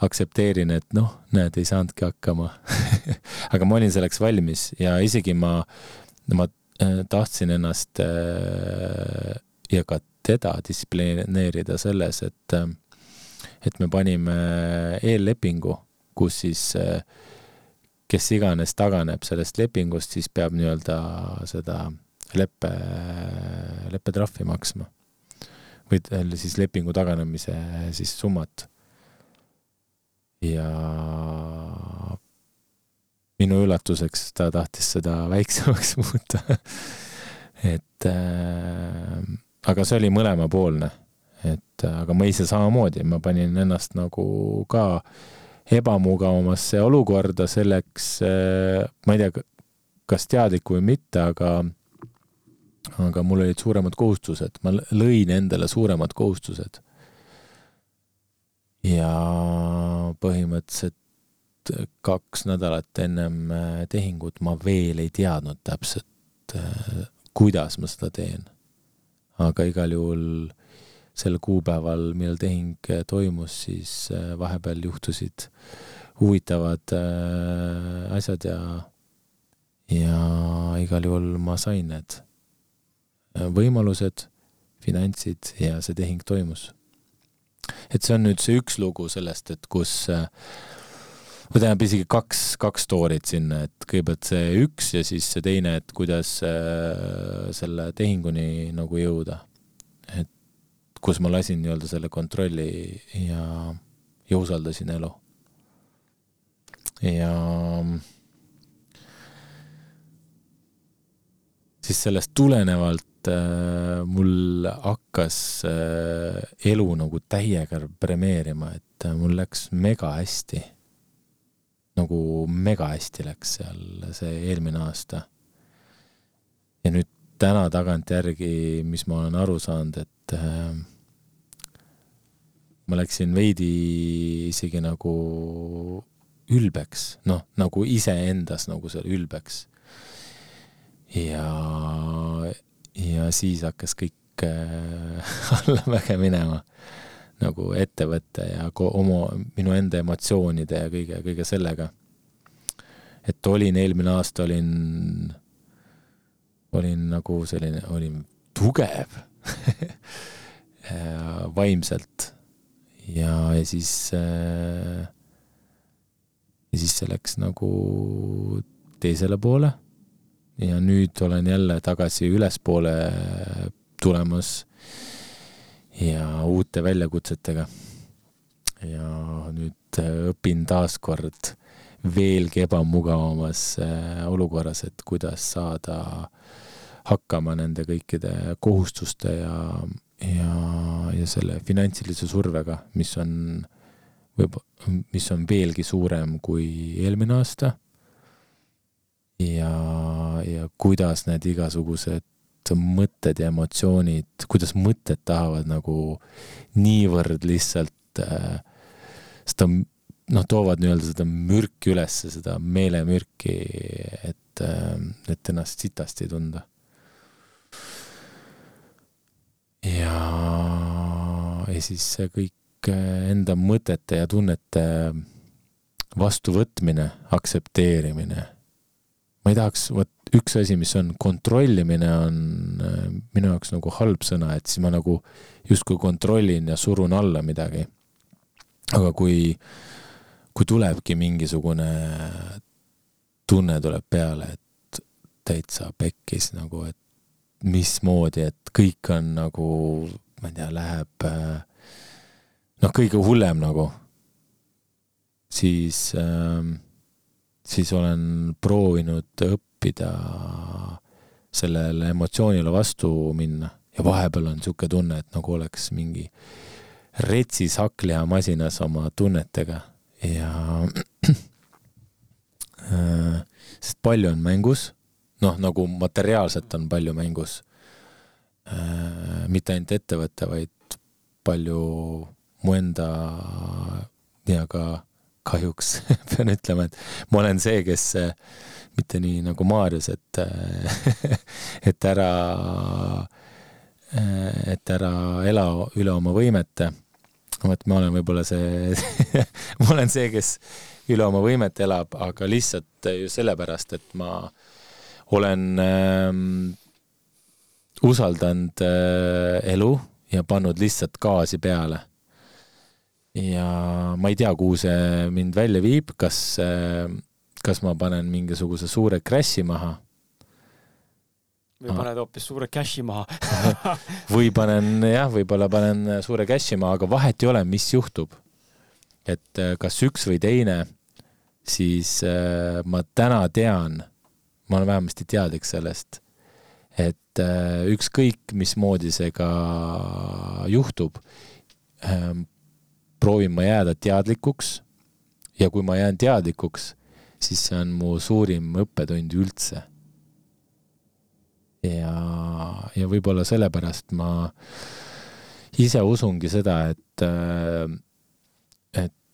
aktsepteerin, et noh, näed, ei saanudki hakkama aga ma olin selleks valmis ja isegi ma, ma äh, tahtsin ennast äh, ja ka teda distsiplineerida selles, et, äh, et me panime eellepingu, kus siis kes iganes taganeb sellest lepingust, siis peab nii-öelda seda leppe, leppetrahvi maksma. või siis lepingu taganemise siis summat. Ja minu üllatuseks ta tahtis seda väiksemaks muuta. Et äh, aga see oli mõlemapoolne, et aga ma ise samamoodi, ma panin ennast nagu ka ebamugavamasse olukorda selleks äh,, ma ei tea, kas teadlik või mitte, aga aga mul olid suuremad kohustused, ma lõin endale suuremad kohustused ja põhimõtteliselt kaks nädalat ennem äh, tehingut ma veel ei teadnud täpselt, äh, kuidas ma seda teen. aga igal juhul sel kuupäeval, millal tehing äh, toimus, siis vahepeal juhtusid huvitavad asjad ja, ja igal juhul ma sain need võimalused, finantsid ja see tehing toimus et see on nüüd see üks lugu sellest, et kus äh, või tähendab isegi kaks, kaks story't sinna, et kõigepealt see üks ja siis see teine, et kuidas äh, selle tehinguni nagu jõuda. Kus ma lasin nii-öelda selle kontrolli ja, ja usaldasin elu. ja siis sellest tulenevalt äh, mul hakkas äh, elu nagu täiega premeerima, et äh, mul läks mega hästi. nagu mega hästi läks seal see eelmine aasta. ja nüüd täna tagantjärgi, mis ma olen aru saanud, et äh, ma läksin veidi isegi nagu ülbeks, noh, nagu iseendas nagu seal ülbeks. ja ja siis hakkas kõik äh, allamäge minema nagu ettevõte ja oma, minu enda emotsioonide ja kõige, kõige sellega. et olin eelmine aasta, olin, olin nagu selline, olin tugev vaimselt ja, ja siis äh, ja siis see läks nagu teisele poole ja nüüd olen jälle tagasi ülespoole tulemas ja uute väljakutsetega. ja nüüd õpin taaskord veelgi ebamugavamas äh, olukorras, et kuidas saada hakkama nende kõikide kohustuste ja, ja, ja selle finantsilise survega, mis on võib, mis on veelgi suurem kui eelmine aasta ja, ja kuidas need igasugused mõtted ja emotsioonid, kuidas mõtted tahavad nagu niivõrd lihtsalt äh, seda noh, toovad nii-öelda seda mürki ülesse, seda meelemürki, et, äh, et ennast sitasti tunda. Ja, ja siis see kõik äh, enda mõtete ja tunnete vastuvõtmine, aktsepteerimine ma ei tahaks, vot üks asi, mis on kontrollimine, on äh, minu jaoks nagu halb sõna, et siis ma nagu justkui kontrollin ja surun alla midagi. aga kui, kui tulebki mingisugune tunne tuleb peale, et täitsa pekkis nagu, et mismoodi, et kõik on nagu, ma ei tea, läheb äh, noh, kõige hullem nagu, siis äh, siis olen proovinud õppida sellele emotsioonile vastu minna. Ja vahepeal on niisugune tunne, et nagu oleks mingi retsis hakklihamaasinas oma tunnetega. Ja äh, sest palju on mängus, noh, nagu materiaalselt on palju mängus. Äh, mitte ainult ettevõte, vaid palju mu enda ja ka kahjuks pean ütlema, et ma olen see, kes mitte nii nagu Maarjas, et et ära, et ära ela üle oma võimete. vot ma olen võib-olla see ma olen see, kes üle oma võimete elab, aga lihtsalt ju sellepärast, et ma olen äh, usaldanud äh, elu ja pannud lihtsalt gaasi peale. ja ma ei tea, kuhu see mind välja viib, kas äh, kas ma panen mingisuguse suure crash'i maha. või paned hoopis suure cash'i maha või panen jah, võib-olla panen suure cash'i maha, aga vahet ei ole, mis juhtub. et äh, kas üks või teine, siis äh, ma täna tean, ma olen vähemasti teadlik sellest, et äh, ükskõik, mismoodi see ka juhtub, ähm, proovin ma jääda teadlikuks ja kui ma jään teadlikuks, siis see on mu suurim õppetund üldse. ja, ja võib-olla sellepärast ma ise usungi seda, et, äh,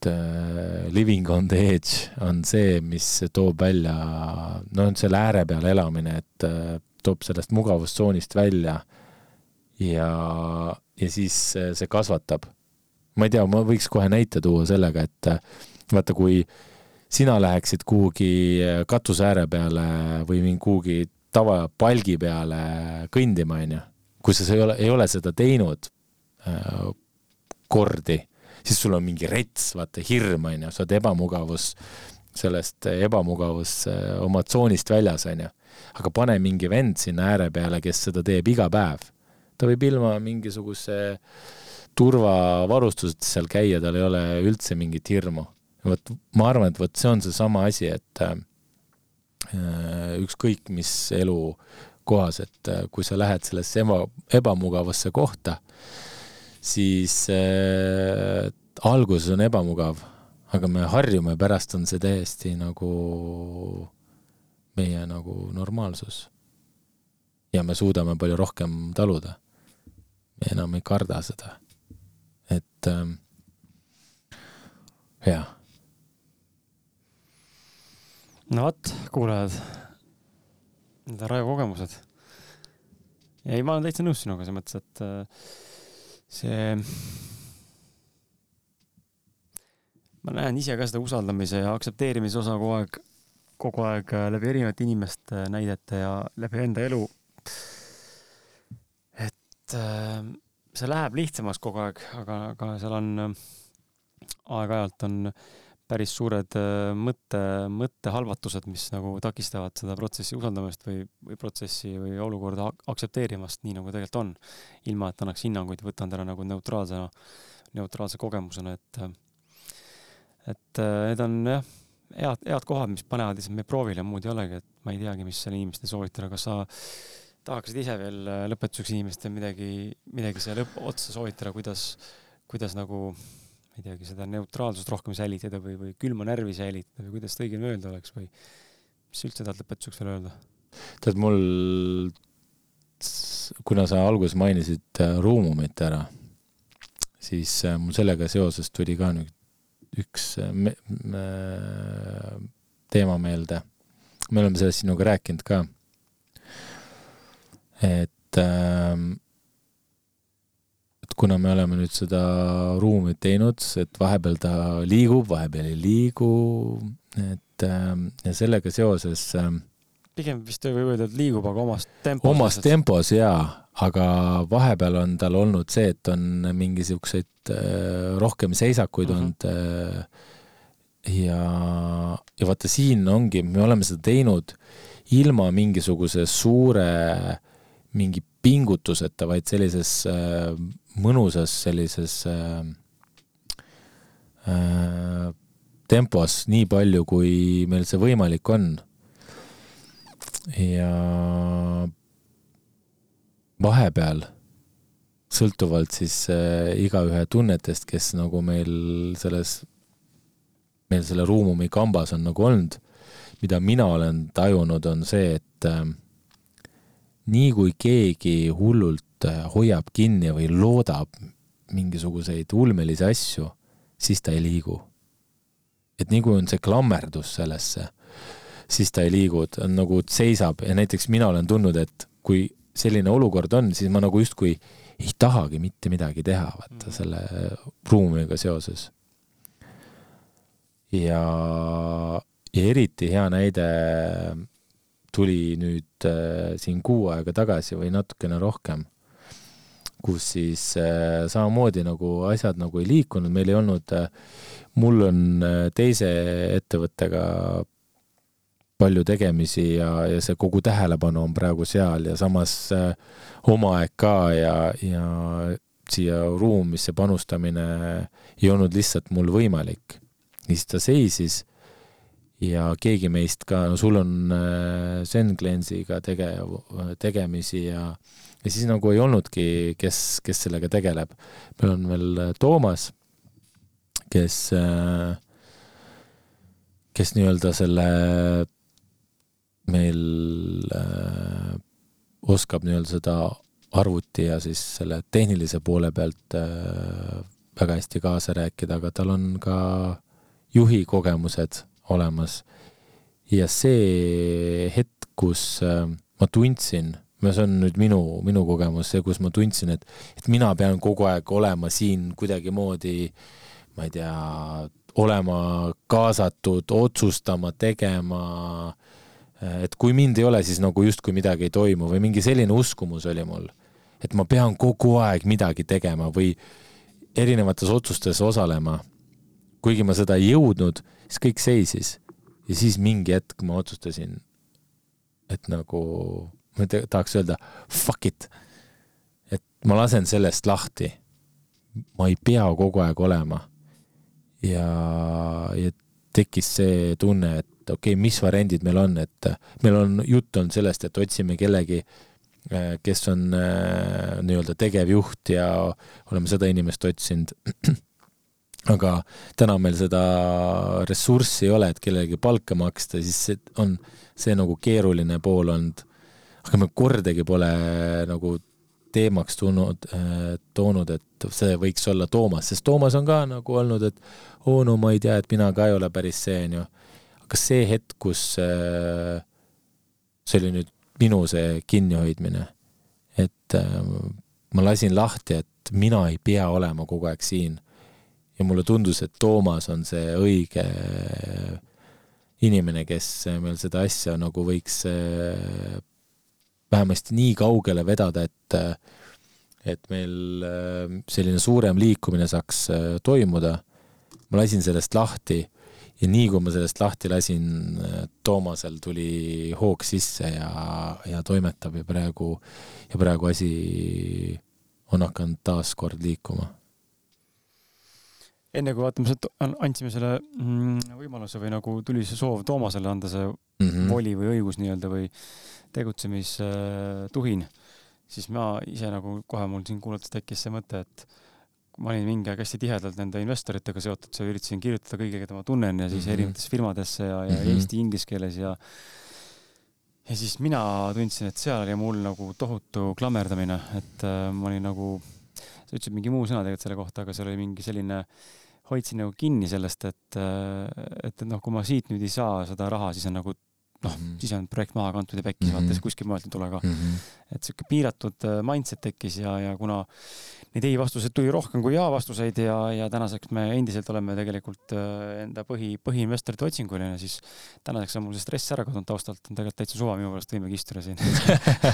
et äh, living on the edge on see, mis toob välja, no selle ääre peal elamine, et äh, toob sellest mugavustsoonist välja ja, ja siis see kasvatab. ma ei tea, ma võiks kohe näite tuua sellega, et vaata, kui äh, sina läheksid kuhugi äh, katuse ääre peale või kuhugi tavapalgi peale kõndima, onju, kui sa ei ole, ei ole seda teinud äh, kordi, siis sul on mingi rets, vaata, hirm, onju, sa oled ebamugavus, sellest ebamugavus äh, oma tsoonist väljas, onju. aga pane mingi vend sinna ääre peale, kes seda teeb iga päev. ta võib ilma mingisuguse turvavarustuseta seal käia, tal ei ole üldse mingit hirmu vot ma arvan, et vot see on seesama asi, et äh, ükskõik mis elukohas, et kui sa lähed sellesse eba, ebamugavasse kohta, siis äh, alguses on ebamugav, aga me harjume, pärast on see täiesti nagu meie nagu normaalsus. ja me suudame palju rohkem taluda. me enam ei karda seda. et äh, jah no vot, kuulajad, need on Raivo kogemused. ei, ma olen täitsa nõus sinuga selles mõttes, et äh, see, ma näen ise ka seda usaldamise ja aktsepteerimise osa kogu aeg, kogu aeg äh, läbi erinevate inimeste näidete ja läbi enda elu. et äh, see läheb lihtsamaks kogu aeg, aga, aga seal on aeg-ajalt on äh, päris suured äh, mõtte, mõttehalvatused, mis nagu takistavad seda protsessi usaldamast või, või protsessi või olukorda aktsepteerimast nii, nagu tegelikult on. ilma, et annaks hinnanguid, võtan täna nagu neutraalsena, neutraalse kogemusena, et et äh, need on jah, head, head kohad, mis panevad lihtsalt meie proovile, muud ei olegi, et ma ei teagi, mis seal inimestele soovitada, kas sa tahaksid ise veel äh, lõpetuseks inimestele midagi, midagi lõpp, otsa soovitada, kuidas, kuidas nagu ma ei teagi, seda neutraalsust rohkem säilitada või, või külma närvi säilitada või kuidas seda õigem öelda oleks või mis üldse tahad lõpetuseks veel öelda? tead, mul, kuna sa alguses mainisid äh, Ruumumit ära, siis äh, mul sellega seoses tuli ka nüüd üks äh, me, me, teema meelde. me oleme sellest sinuga rääkinud ka. et äh, kuna me oleme nüüd seda ruumi teinud, et vahepeal ta liigub, vahepeal ei liigu, et ähm, ja sellega seoses ähm, pigem vist võib öelda, et liigub, aga omas tempos. omas tempos jaa, aga vahepeal on tal olnud see, et on mingisuguseid äh, rohkem seisakuid mhm. -huh. olnud äh, ja, ja vaata siin ongi, me oleme seda teinud ilma mingisuguse suure mingi pingutuseta, vaid sellises äh, mõnusas sellises äh, äh, tempos nii palju, kui meil see võimalik on. ja vahepeal sõltuvalt siis äh, igaühe tunnetest, kes nagu meil selles, meil selle ruumumi kambas on nagu olnud, mida mina olen tajunud, on see, et äh, nii kui keegi hullult hoiab kinni või loodab mingisuguseid ulmelisi asju, siis ta ei liigu. et nii kui on see klammerdus sellesse, siis ta ei liigu, ta on nagu seisab ja näiteks mina olen tundnud, et kui selline olukord on, siis ma nagu justkui ei tahagi mitte midagi teha, vaata mm. selle ruumiga seoses. ja, ja eriti hea näide tuli nüüd äh, siin kuu aega tagasi või natukene rohkem, kus siis äh, samamoodi nagu asjad nagu ei liikunud, meil ei olnud äh,, mul on äh, teise ettevõttega palju tegemisi ja, ja see kogu tähelepanu on praegu seal ja samas äh, oma aeg ka ja, ja siia ruumisse panustamine ei olnud lihtsalt mul võimalik. siis ta seisis ja keegi meist ka, no sul on äh, Zen-Cleanse'iga tege-, tegemisi ja ja siis nagu ei olnudki, kes, kes sellega tegeleb. meil on veel äh, Toomas, kes, äh, kes nii-öelda selle meil äh, oskab nii-öelda seda arvuti ja siis selle tehnilise poole pealt äh, väga hästi kaasa rääkida, aga tal on ka juhi kogemused olemas. ja see hetk, kus äh, ma tundsin, see on nüüd minu, minu kogemus, see, kus ma tundsin, et, et mina pean kogu aeg olema siin kuidagimoodi, ma ei tea, olema kaasatud, otsustama, tegema et kui mind ei ole, siis nagu justkui midagi ei toimu või mingi selline uskumus oli mul, et ma pean kogu aeg midagi tegema või erinevates otsustes osalema. kuigi ma seda ei jõudnud, siis kõik seisis ja siis mingi hetk ma otsustasin, et nagu ma tahaks öelda fuck it, et ma lasen sellest lahti. ma ei pea kogu aeg olema. ja, ja tekkis see tunne, et okei okay,, mis variandid meil on, et meil on jutt olnud sellest, et otsime kellegi, äh, kes on äh, nii-öelda tegevjuht ja oleme seda inimest otsinud. aga täna meil seda ressurssi ei ole, et kellelegi palka maksta, siis see on see nagu keeruline pool olnud. Aga me kordagi pole nagu teemaks tulnud, äh, toonud, et see võiks olla Toomas, sest Toomas on ka nagu olnud, et oo no ma ei tea, et mina ka ei ole päris see, onju kas see hetk, kus äh, see oli nüüd minu see kinnihoidmine, et äh, ma lasin lahti, et mina ei pea olema kogu aeg siin. ja mulle tundus, et Toomas on see õige inimene, kes meil seda asja nagu võiks vähemasti nii kaugele vedada, et et meil selline suurem liikumine saaks toimuda. ma lasin sellest lahti ja nii kui ma sellest lahti lasin, Toomasel tuli hoog sisse ja, ja toimetab ja praegu, ja praegu asi on hakanud taas kord liikuma. enne kui vaatame, andsime selle mm, võimaluse või nagu tuli see soov Toomasele anda see mm -hmm. voli või õigus nii-öelda või tegutsemistuhin, siis ma ise nagu kohe mul siin kuulates tekkis see mõte, et ma olin mingi aeg hästi tihedalt nende investoritega seotud, seal üritasin kirjutada kõigile, keda ma tunnen ja siis mm -hmm. erinevatesse firmadesse ja, ja mm -hmm. eesti inglise keeles ja ja siis mina tundsin, et seal oli mul nagu tohutu klammerdamine, et äh, ma olin nagu, sa ütlesid mingi muu sõna tegelikult selle kohta, aga seal oli mingi selline, hoidsin nagu kinni sellest, et, äh, et, et noh, kui ma siit nüüd ei saa seda raha, siis on nagu noh mm -hmm., siis on projekt maha kantud ja pekkis mm, -hmm. vaata siis kuskilt mujalt ei tule ka mm. -hmm. et sihuke piiratud äh, mindset tekkis ja, ja kuna neid ei vastuseid tuli rohkem kui ja vastuseid ja, ja tänaseks me endiselt oleme tegelikult äh, enda põhi, põhiinvestorite otsingul ja siis tänaseks on mul see stress ära kadunud taustalt, on tegelikult täitsa suva, minu meelest võimegi istuda siin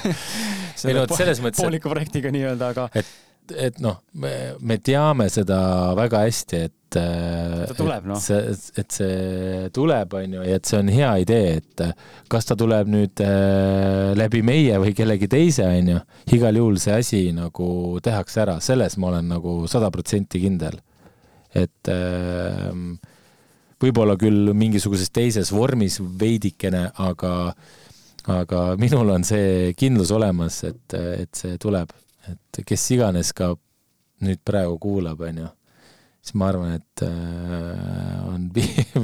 ei no selles mõttes. pooliku projektiga nii-öelda, aga. et et noh, me, me teame seda väga hästi, et ta tuleb, noh. see, et see tuleb, on ju, ja et see on hea idee, et kas ta tuleb nüüd äh, läbi meie või kellegi teise, on ju, igal juhul see asi nagu tehakse ära, selles ma olen nagu sada protsenti kindel. et äh, võib-olla küll mingisuguses teises vormis veidikene, aga aga minul on see kindlus olemas, et, et see tuleb et kes iganes ka nüüd praegu kuulab, onju, siis ma arvan, et äh, on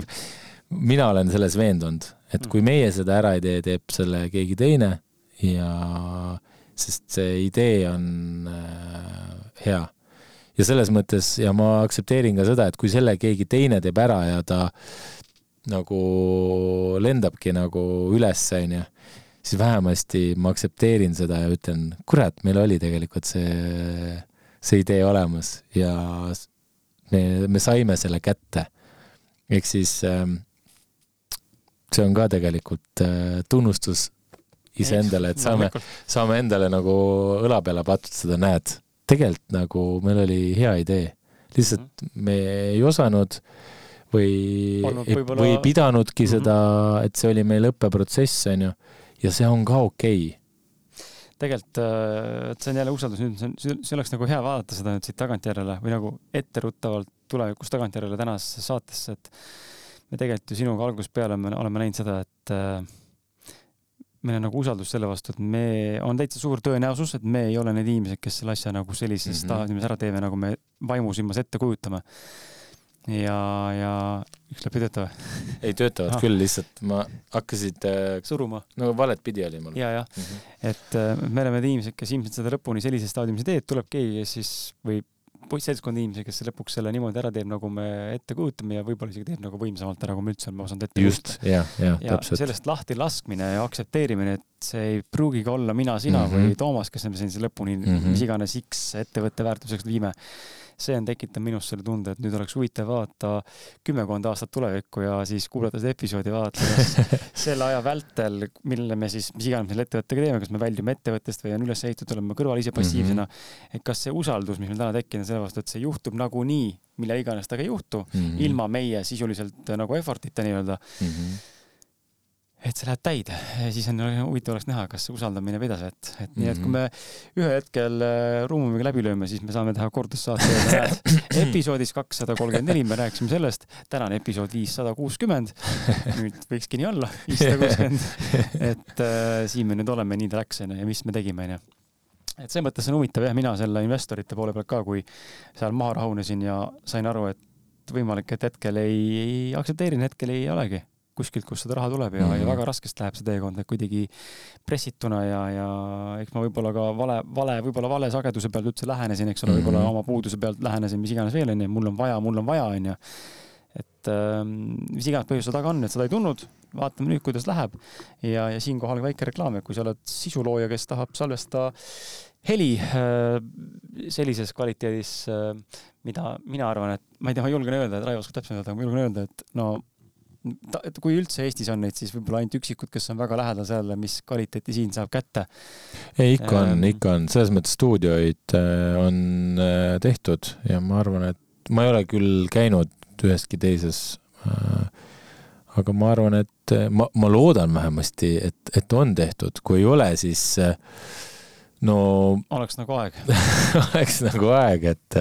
mina olen selles veendunud, et kui meie seda ära ei tee, teeb selle keegi teine ja sest see idee on äh, hea. ja selles mõttes ja ma aktsepteerin ka seda, et kui selle keegi teine teeb ära ja ta nagu lendabki nagu üles, onju, siis vähemasti ma aktsepteerin seda ja ütlen, kurat, meil oli tegelikult see, see idee olemas ja me, me saime selle kätte. ehk siis ähm, see on ka tegelikult äh, tunnustus iseendale, et saame, saame endale nagu õla peale patsutada, näed, tegelikult nagu meil oli hea idee. lihtsalt mhm. me ei osanud või, või ei pidanudki -hmm. seda, et see oli meil õppeprotsess, on ju, ja see on ka okei okay tegelikult, äh, et see on jälle usaldus, nüüd see, see oleks nagu hea vaadata seda nüüd siit tagantjärele või nagu etteruttavalt tulevikus tagantjärele tänasesse saatesse, et me tegelikult ju sinuga algusest peale oleme, oleme näinud seda, et äh, meil on nagu usaldus selle vastu, et me, on täitsa suur tõenäosus, et me ei ole need inimesed, kes selle asja nagu sellises mm -hmm. staadiumis ära teeme, nagu me vaimusilmas ette kujutame. Ja, ja üks läheb ei tööta või? ei töötavad ah. küll, lihtsalt ma hakkasid äh, suruma. no valet pidi oli mul. ja, jah mm, -hmm. et äh, me oleme inimesed, kes ilmselt seda lõpuni sellises staadiumis ei tee, et tuleb keegi, kes siis või seltskond inimesi, kes lõpuks selle niimoodi ära teeb, nagu me ette kujutame ja võib-olla isegi teeb nagu võimsamalt ära, kui me üldse oleme osanud ette just, kujutada. ja, ja, ja täpselt. sellest lahti laskmine ja aktsepteerimine, et see ei pruugigi olla mina, sina mm -hmm. või Toomas, kes me sellise lõpuni mm, -hmm. mis iganes X ettevõtte väärtuseks viime see on tekitanud minus selle tunde, et nüüd oleks huvitav vaadata kümmekond aastat tulevikku ja siis kuulata seda episoodi, vaadata, kas selle aja vältel, mille me siis, mis iganes me selle ettevõttega teeme, kas me väljume ettevõttest või on üles ehitatud, oleme kõrval ise passiivsena mm. -hmm. et kas see usaldus, mis meil täna tekkinud selle vastu, et see juhtub nagunii, mille iganes temaga ei juhtu mm, -hmm. ilma meie sisuliselt nagu effort'ita nii-öelda mm. -hmm et see läheb täide siis on huvitav oleks näha, kas usaldamine vedas, et, et nii, et kui me ühel hetkel äh, Ruumumiga läbi lööme, siis me saame teha kordussaate näed, episoodis kakssada kolmkümmend neli me rääkisime sellest, tänane episood viissada kuuskümmend. nüüd võikski nii olla, viissada kuuskümmend. et äh, siin me nüüd oleme, nii ta läks onju ja mis me tegime onju et selles mõttes on huvitav jah, mina selle investorite poole pealt ka, kui seal maha rahunesin ja sain aru, et võimalik, et hetkel ei, ei aktsepteerin, hetkel ei olegi kuskilt, kust seda raha tuleb ja mm, -hmm. ja väga raskesti läheb see teekond, et kuidagi pressituna ja, ja eks ma võib-olla ka vale, vale, võib-olla vale sageduse pealt üldse lähenesin, eks ole mm, -hmm. võib-olla oma puuduse pealt lähenesin, mis iganes veel onju, mul on vaja, mul on vaja onju. et ähm, mis iganes põhjus seal taga on, et seda ei tulnud, vaatame nüüd, kuidas läheb. ja, ja siinkohal väike reklaam, et kui sa oled sisulooja, kes tahab salvestada heli äh, sellises kvaliteedis, äh, mida mina arvan, et ma ei tea, ma julgen öelda, et Raivo oskab täpsemalt öelda, aga ma julgen öelda, et no ta, et kui üldse Eestis on neid, siis võib-olla ainult üksikud, kes on väga lähedal sellele, mis kvaliteeti siin saab kätte. ei, ikka on ähm,, ikka on, selles mõttes stuudioid äh, on äh, tehtud ja ma arvan, et ma ei ole küll käinud üheski teises äh, aga ma arvan, et äh, ma, ma loodan vähemasti, et, et on tehtud, kui ei ole, siis no oleks nagu aeg. Oleks nagu aeg, et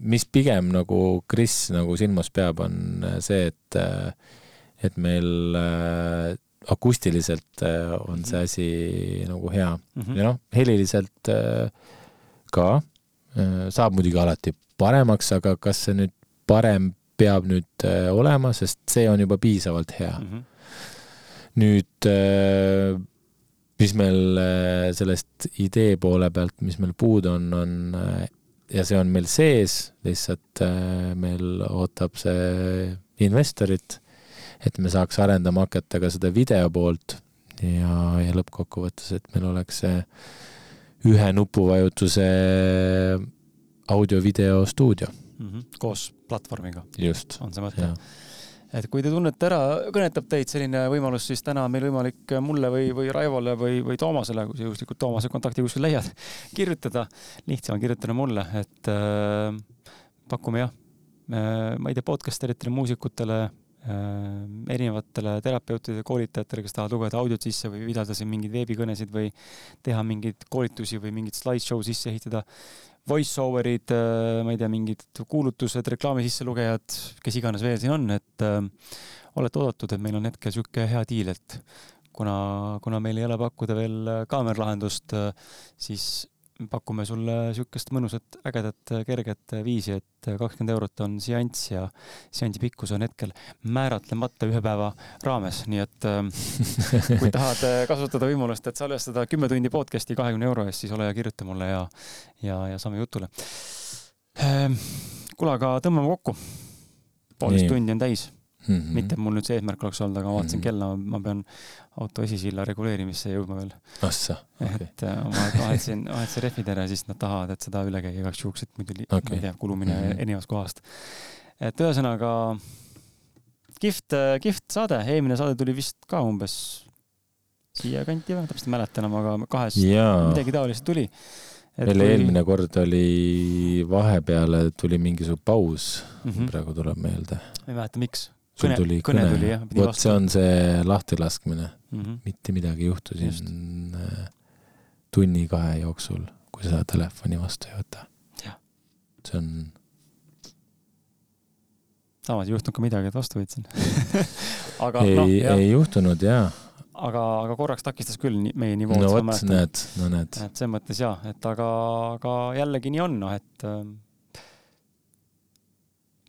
mis pigem nagu Kris nagu silmas peab, on see, et, äh, et meil äh, akustiliselt on see asi nagu hea mm -hmm. ja noh, heliliselt ka saab muidugi alati paremaks, aga kas see nüüd parem peab nüüd olema, sest see on juba piisavalt hea mm. -hmm. nüüd mis meil sellest idee poole pealt, mis meil puudu on, on ja see on meil sees, lihtsalt äh, meil ootab see investorit, et me saaks arendama hakata ka seda video poolt ja, ja lõppkokkuvõttes, et meil oleks see ühe nupuvajutuse audio-video stuudio mm. -hmm. koos platvormiga. on see mõte? Et kui te tunnete ära, kõnetab teid selline võimalus, siis täna on meil võimalik mulle või, või Raivole või, või Toomasele, kui sa juhuslikult Toomase kontakti kuskil leiad, kirjutada. lihtsam on kirjutada mulle, et äh, pakume jah äh,, ma ei tea, podcast eritele muusikutele äh,, erinevatele terapeutidele, koolitajatele, kes tahavad lugeda audiot sisse või pidada siin mingeid veebikõnesid või teha mingeid koolitusi või mingit slideshow sisse ehitada voice-over'id, äh, ma ei tea, mingid kuulutused, reklaami sisselugejad, kes iganes veel siin on, et äh, olete oodatud, et meil on hetkel niisugune hea diil, et kuna, kuna meil ei ole pakkuda veel kaameralahendust, siis pakume sulle niisugust mõnusat, ägedat, kerget viisi, et kakskümmend eurot on seanss ja seansi pikkus on hetkel määratlemata ühe päeva raames, nii et kui tahad kasutada võimalust, et salvestada kümme tundi podcast'i kahekümne euro eest, siis ole hea, kirjuta mulle ja, ja, ja saame jutule. kuule, aga tõmbame kokku. poolteist tundi on täis Mm -hmm. mitte mul nüüd see eesmärk oleks olnud, aga ma vaatasin mm -hmm. kella, ma pean auto esisilla reguleerimisse jõudma veel. ahsa, okei. et äh, ma vahetasin, vahetasin rehvid ära ja siis nad tahavad, et seda üle käia igaks juhuks, et muidu okay. ma ei tea, kulumine mm -hmm. erinevast kohast. et ühesõnaga kihvt, kihvt saade, eelmine saade tuli vist ka umbes siiakanti või, täpselt ei mäleta enam, aga kahes Jaa. midagi taolist tuli. meil kui... eelmine kord oli vahepeale tuli mingisugune paus mm, -hmm. praegu tuleb meelde. ma ei mäleta, miks sul kõne, tuli kõne, kõne, jah. vot see on see lahtilaskmine mm. -hmm. mitte midagi ei juhtu siin äh, tunni-kahe jooksul, kui sa telefoni vastu ei võta. see on. samas ei juhtunud ka midagi, et vastu võtsin ei no,, ei juhtunud jaa. aga, aga korraks takistas küll meie nivood. no vot, näed, no näed. et selles mõttes jaa, et aga, aga jällegi nii on, noh, et äh,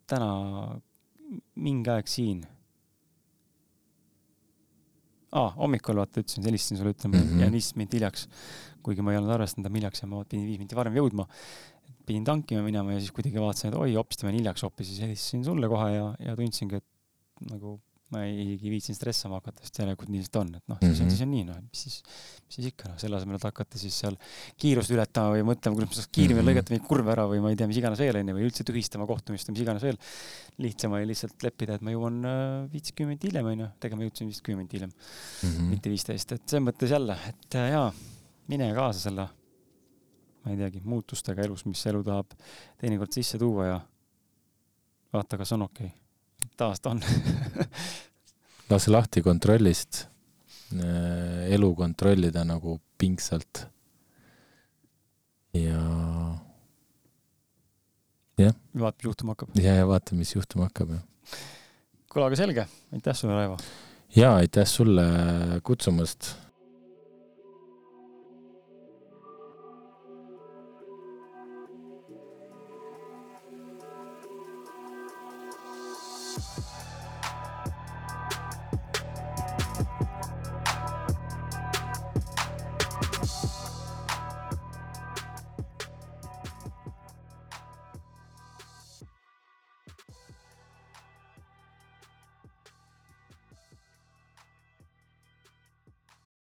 täna mingi aeg siin ah,, hommikul vaata ütlesin, helistasin sulle, ütlema mm, -hmm. jään viis minutit hiljaks. kuigi ma ei olnud arvestanud, et hiljaks ja ma pidin viis minutit varem jõudma. pidin tankima minema ja siis kuidagi vaatasin, et oi, hopsti, ma olen hiljaks hoopis, siis helistasin sulle kohe ja, ja tundsingi, et nagu ma ei viitsinud stressama hakata, sest järelikult nii lihtsalt on, et noh, siis on, mhm. siis on nii, noh, mis siis, mis siis ikka, noh, selle asemel, et hakata siis seal kiirust ületama või mõtlema, kuidas ma saaks kiiremini mm -hmm. lõigata mingeid kurve ära või ma ei tea, mis iganes veel, onju, või üldse tühistama kohtumist või mis iganes veel. lihtsam oli lihtsalt leppida, et ma jõuan äh, viiskümmend hiljem, onju, tegelikult ma jõudsin vist kümme minutit hiljem mm, -hmm. mitte viisteist, et selles mõttes jälle, et äh, jaa, mine kaasa selle, ma ei teagi, muutustega elus, mis elu tahab teinekord sisse tuua ja vaata, kas on okei okay taas ta on lase lahti kontrollist, äh, elu kontrollida nagu pingsalt. ja jah. vaata, mis juhtuma hakkab. ja, ja vaata, mis juhtuma hakkab, jah. kuule, aga selge, aitäh sulle, Raivo! ja aitäh sulle kutsumast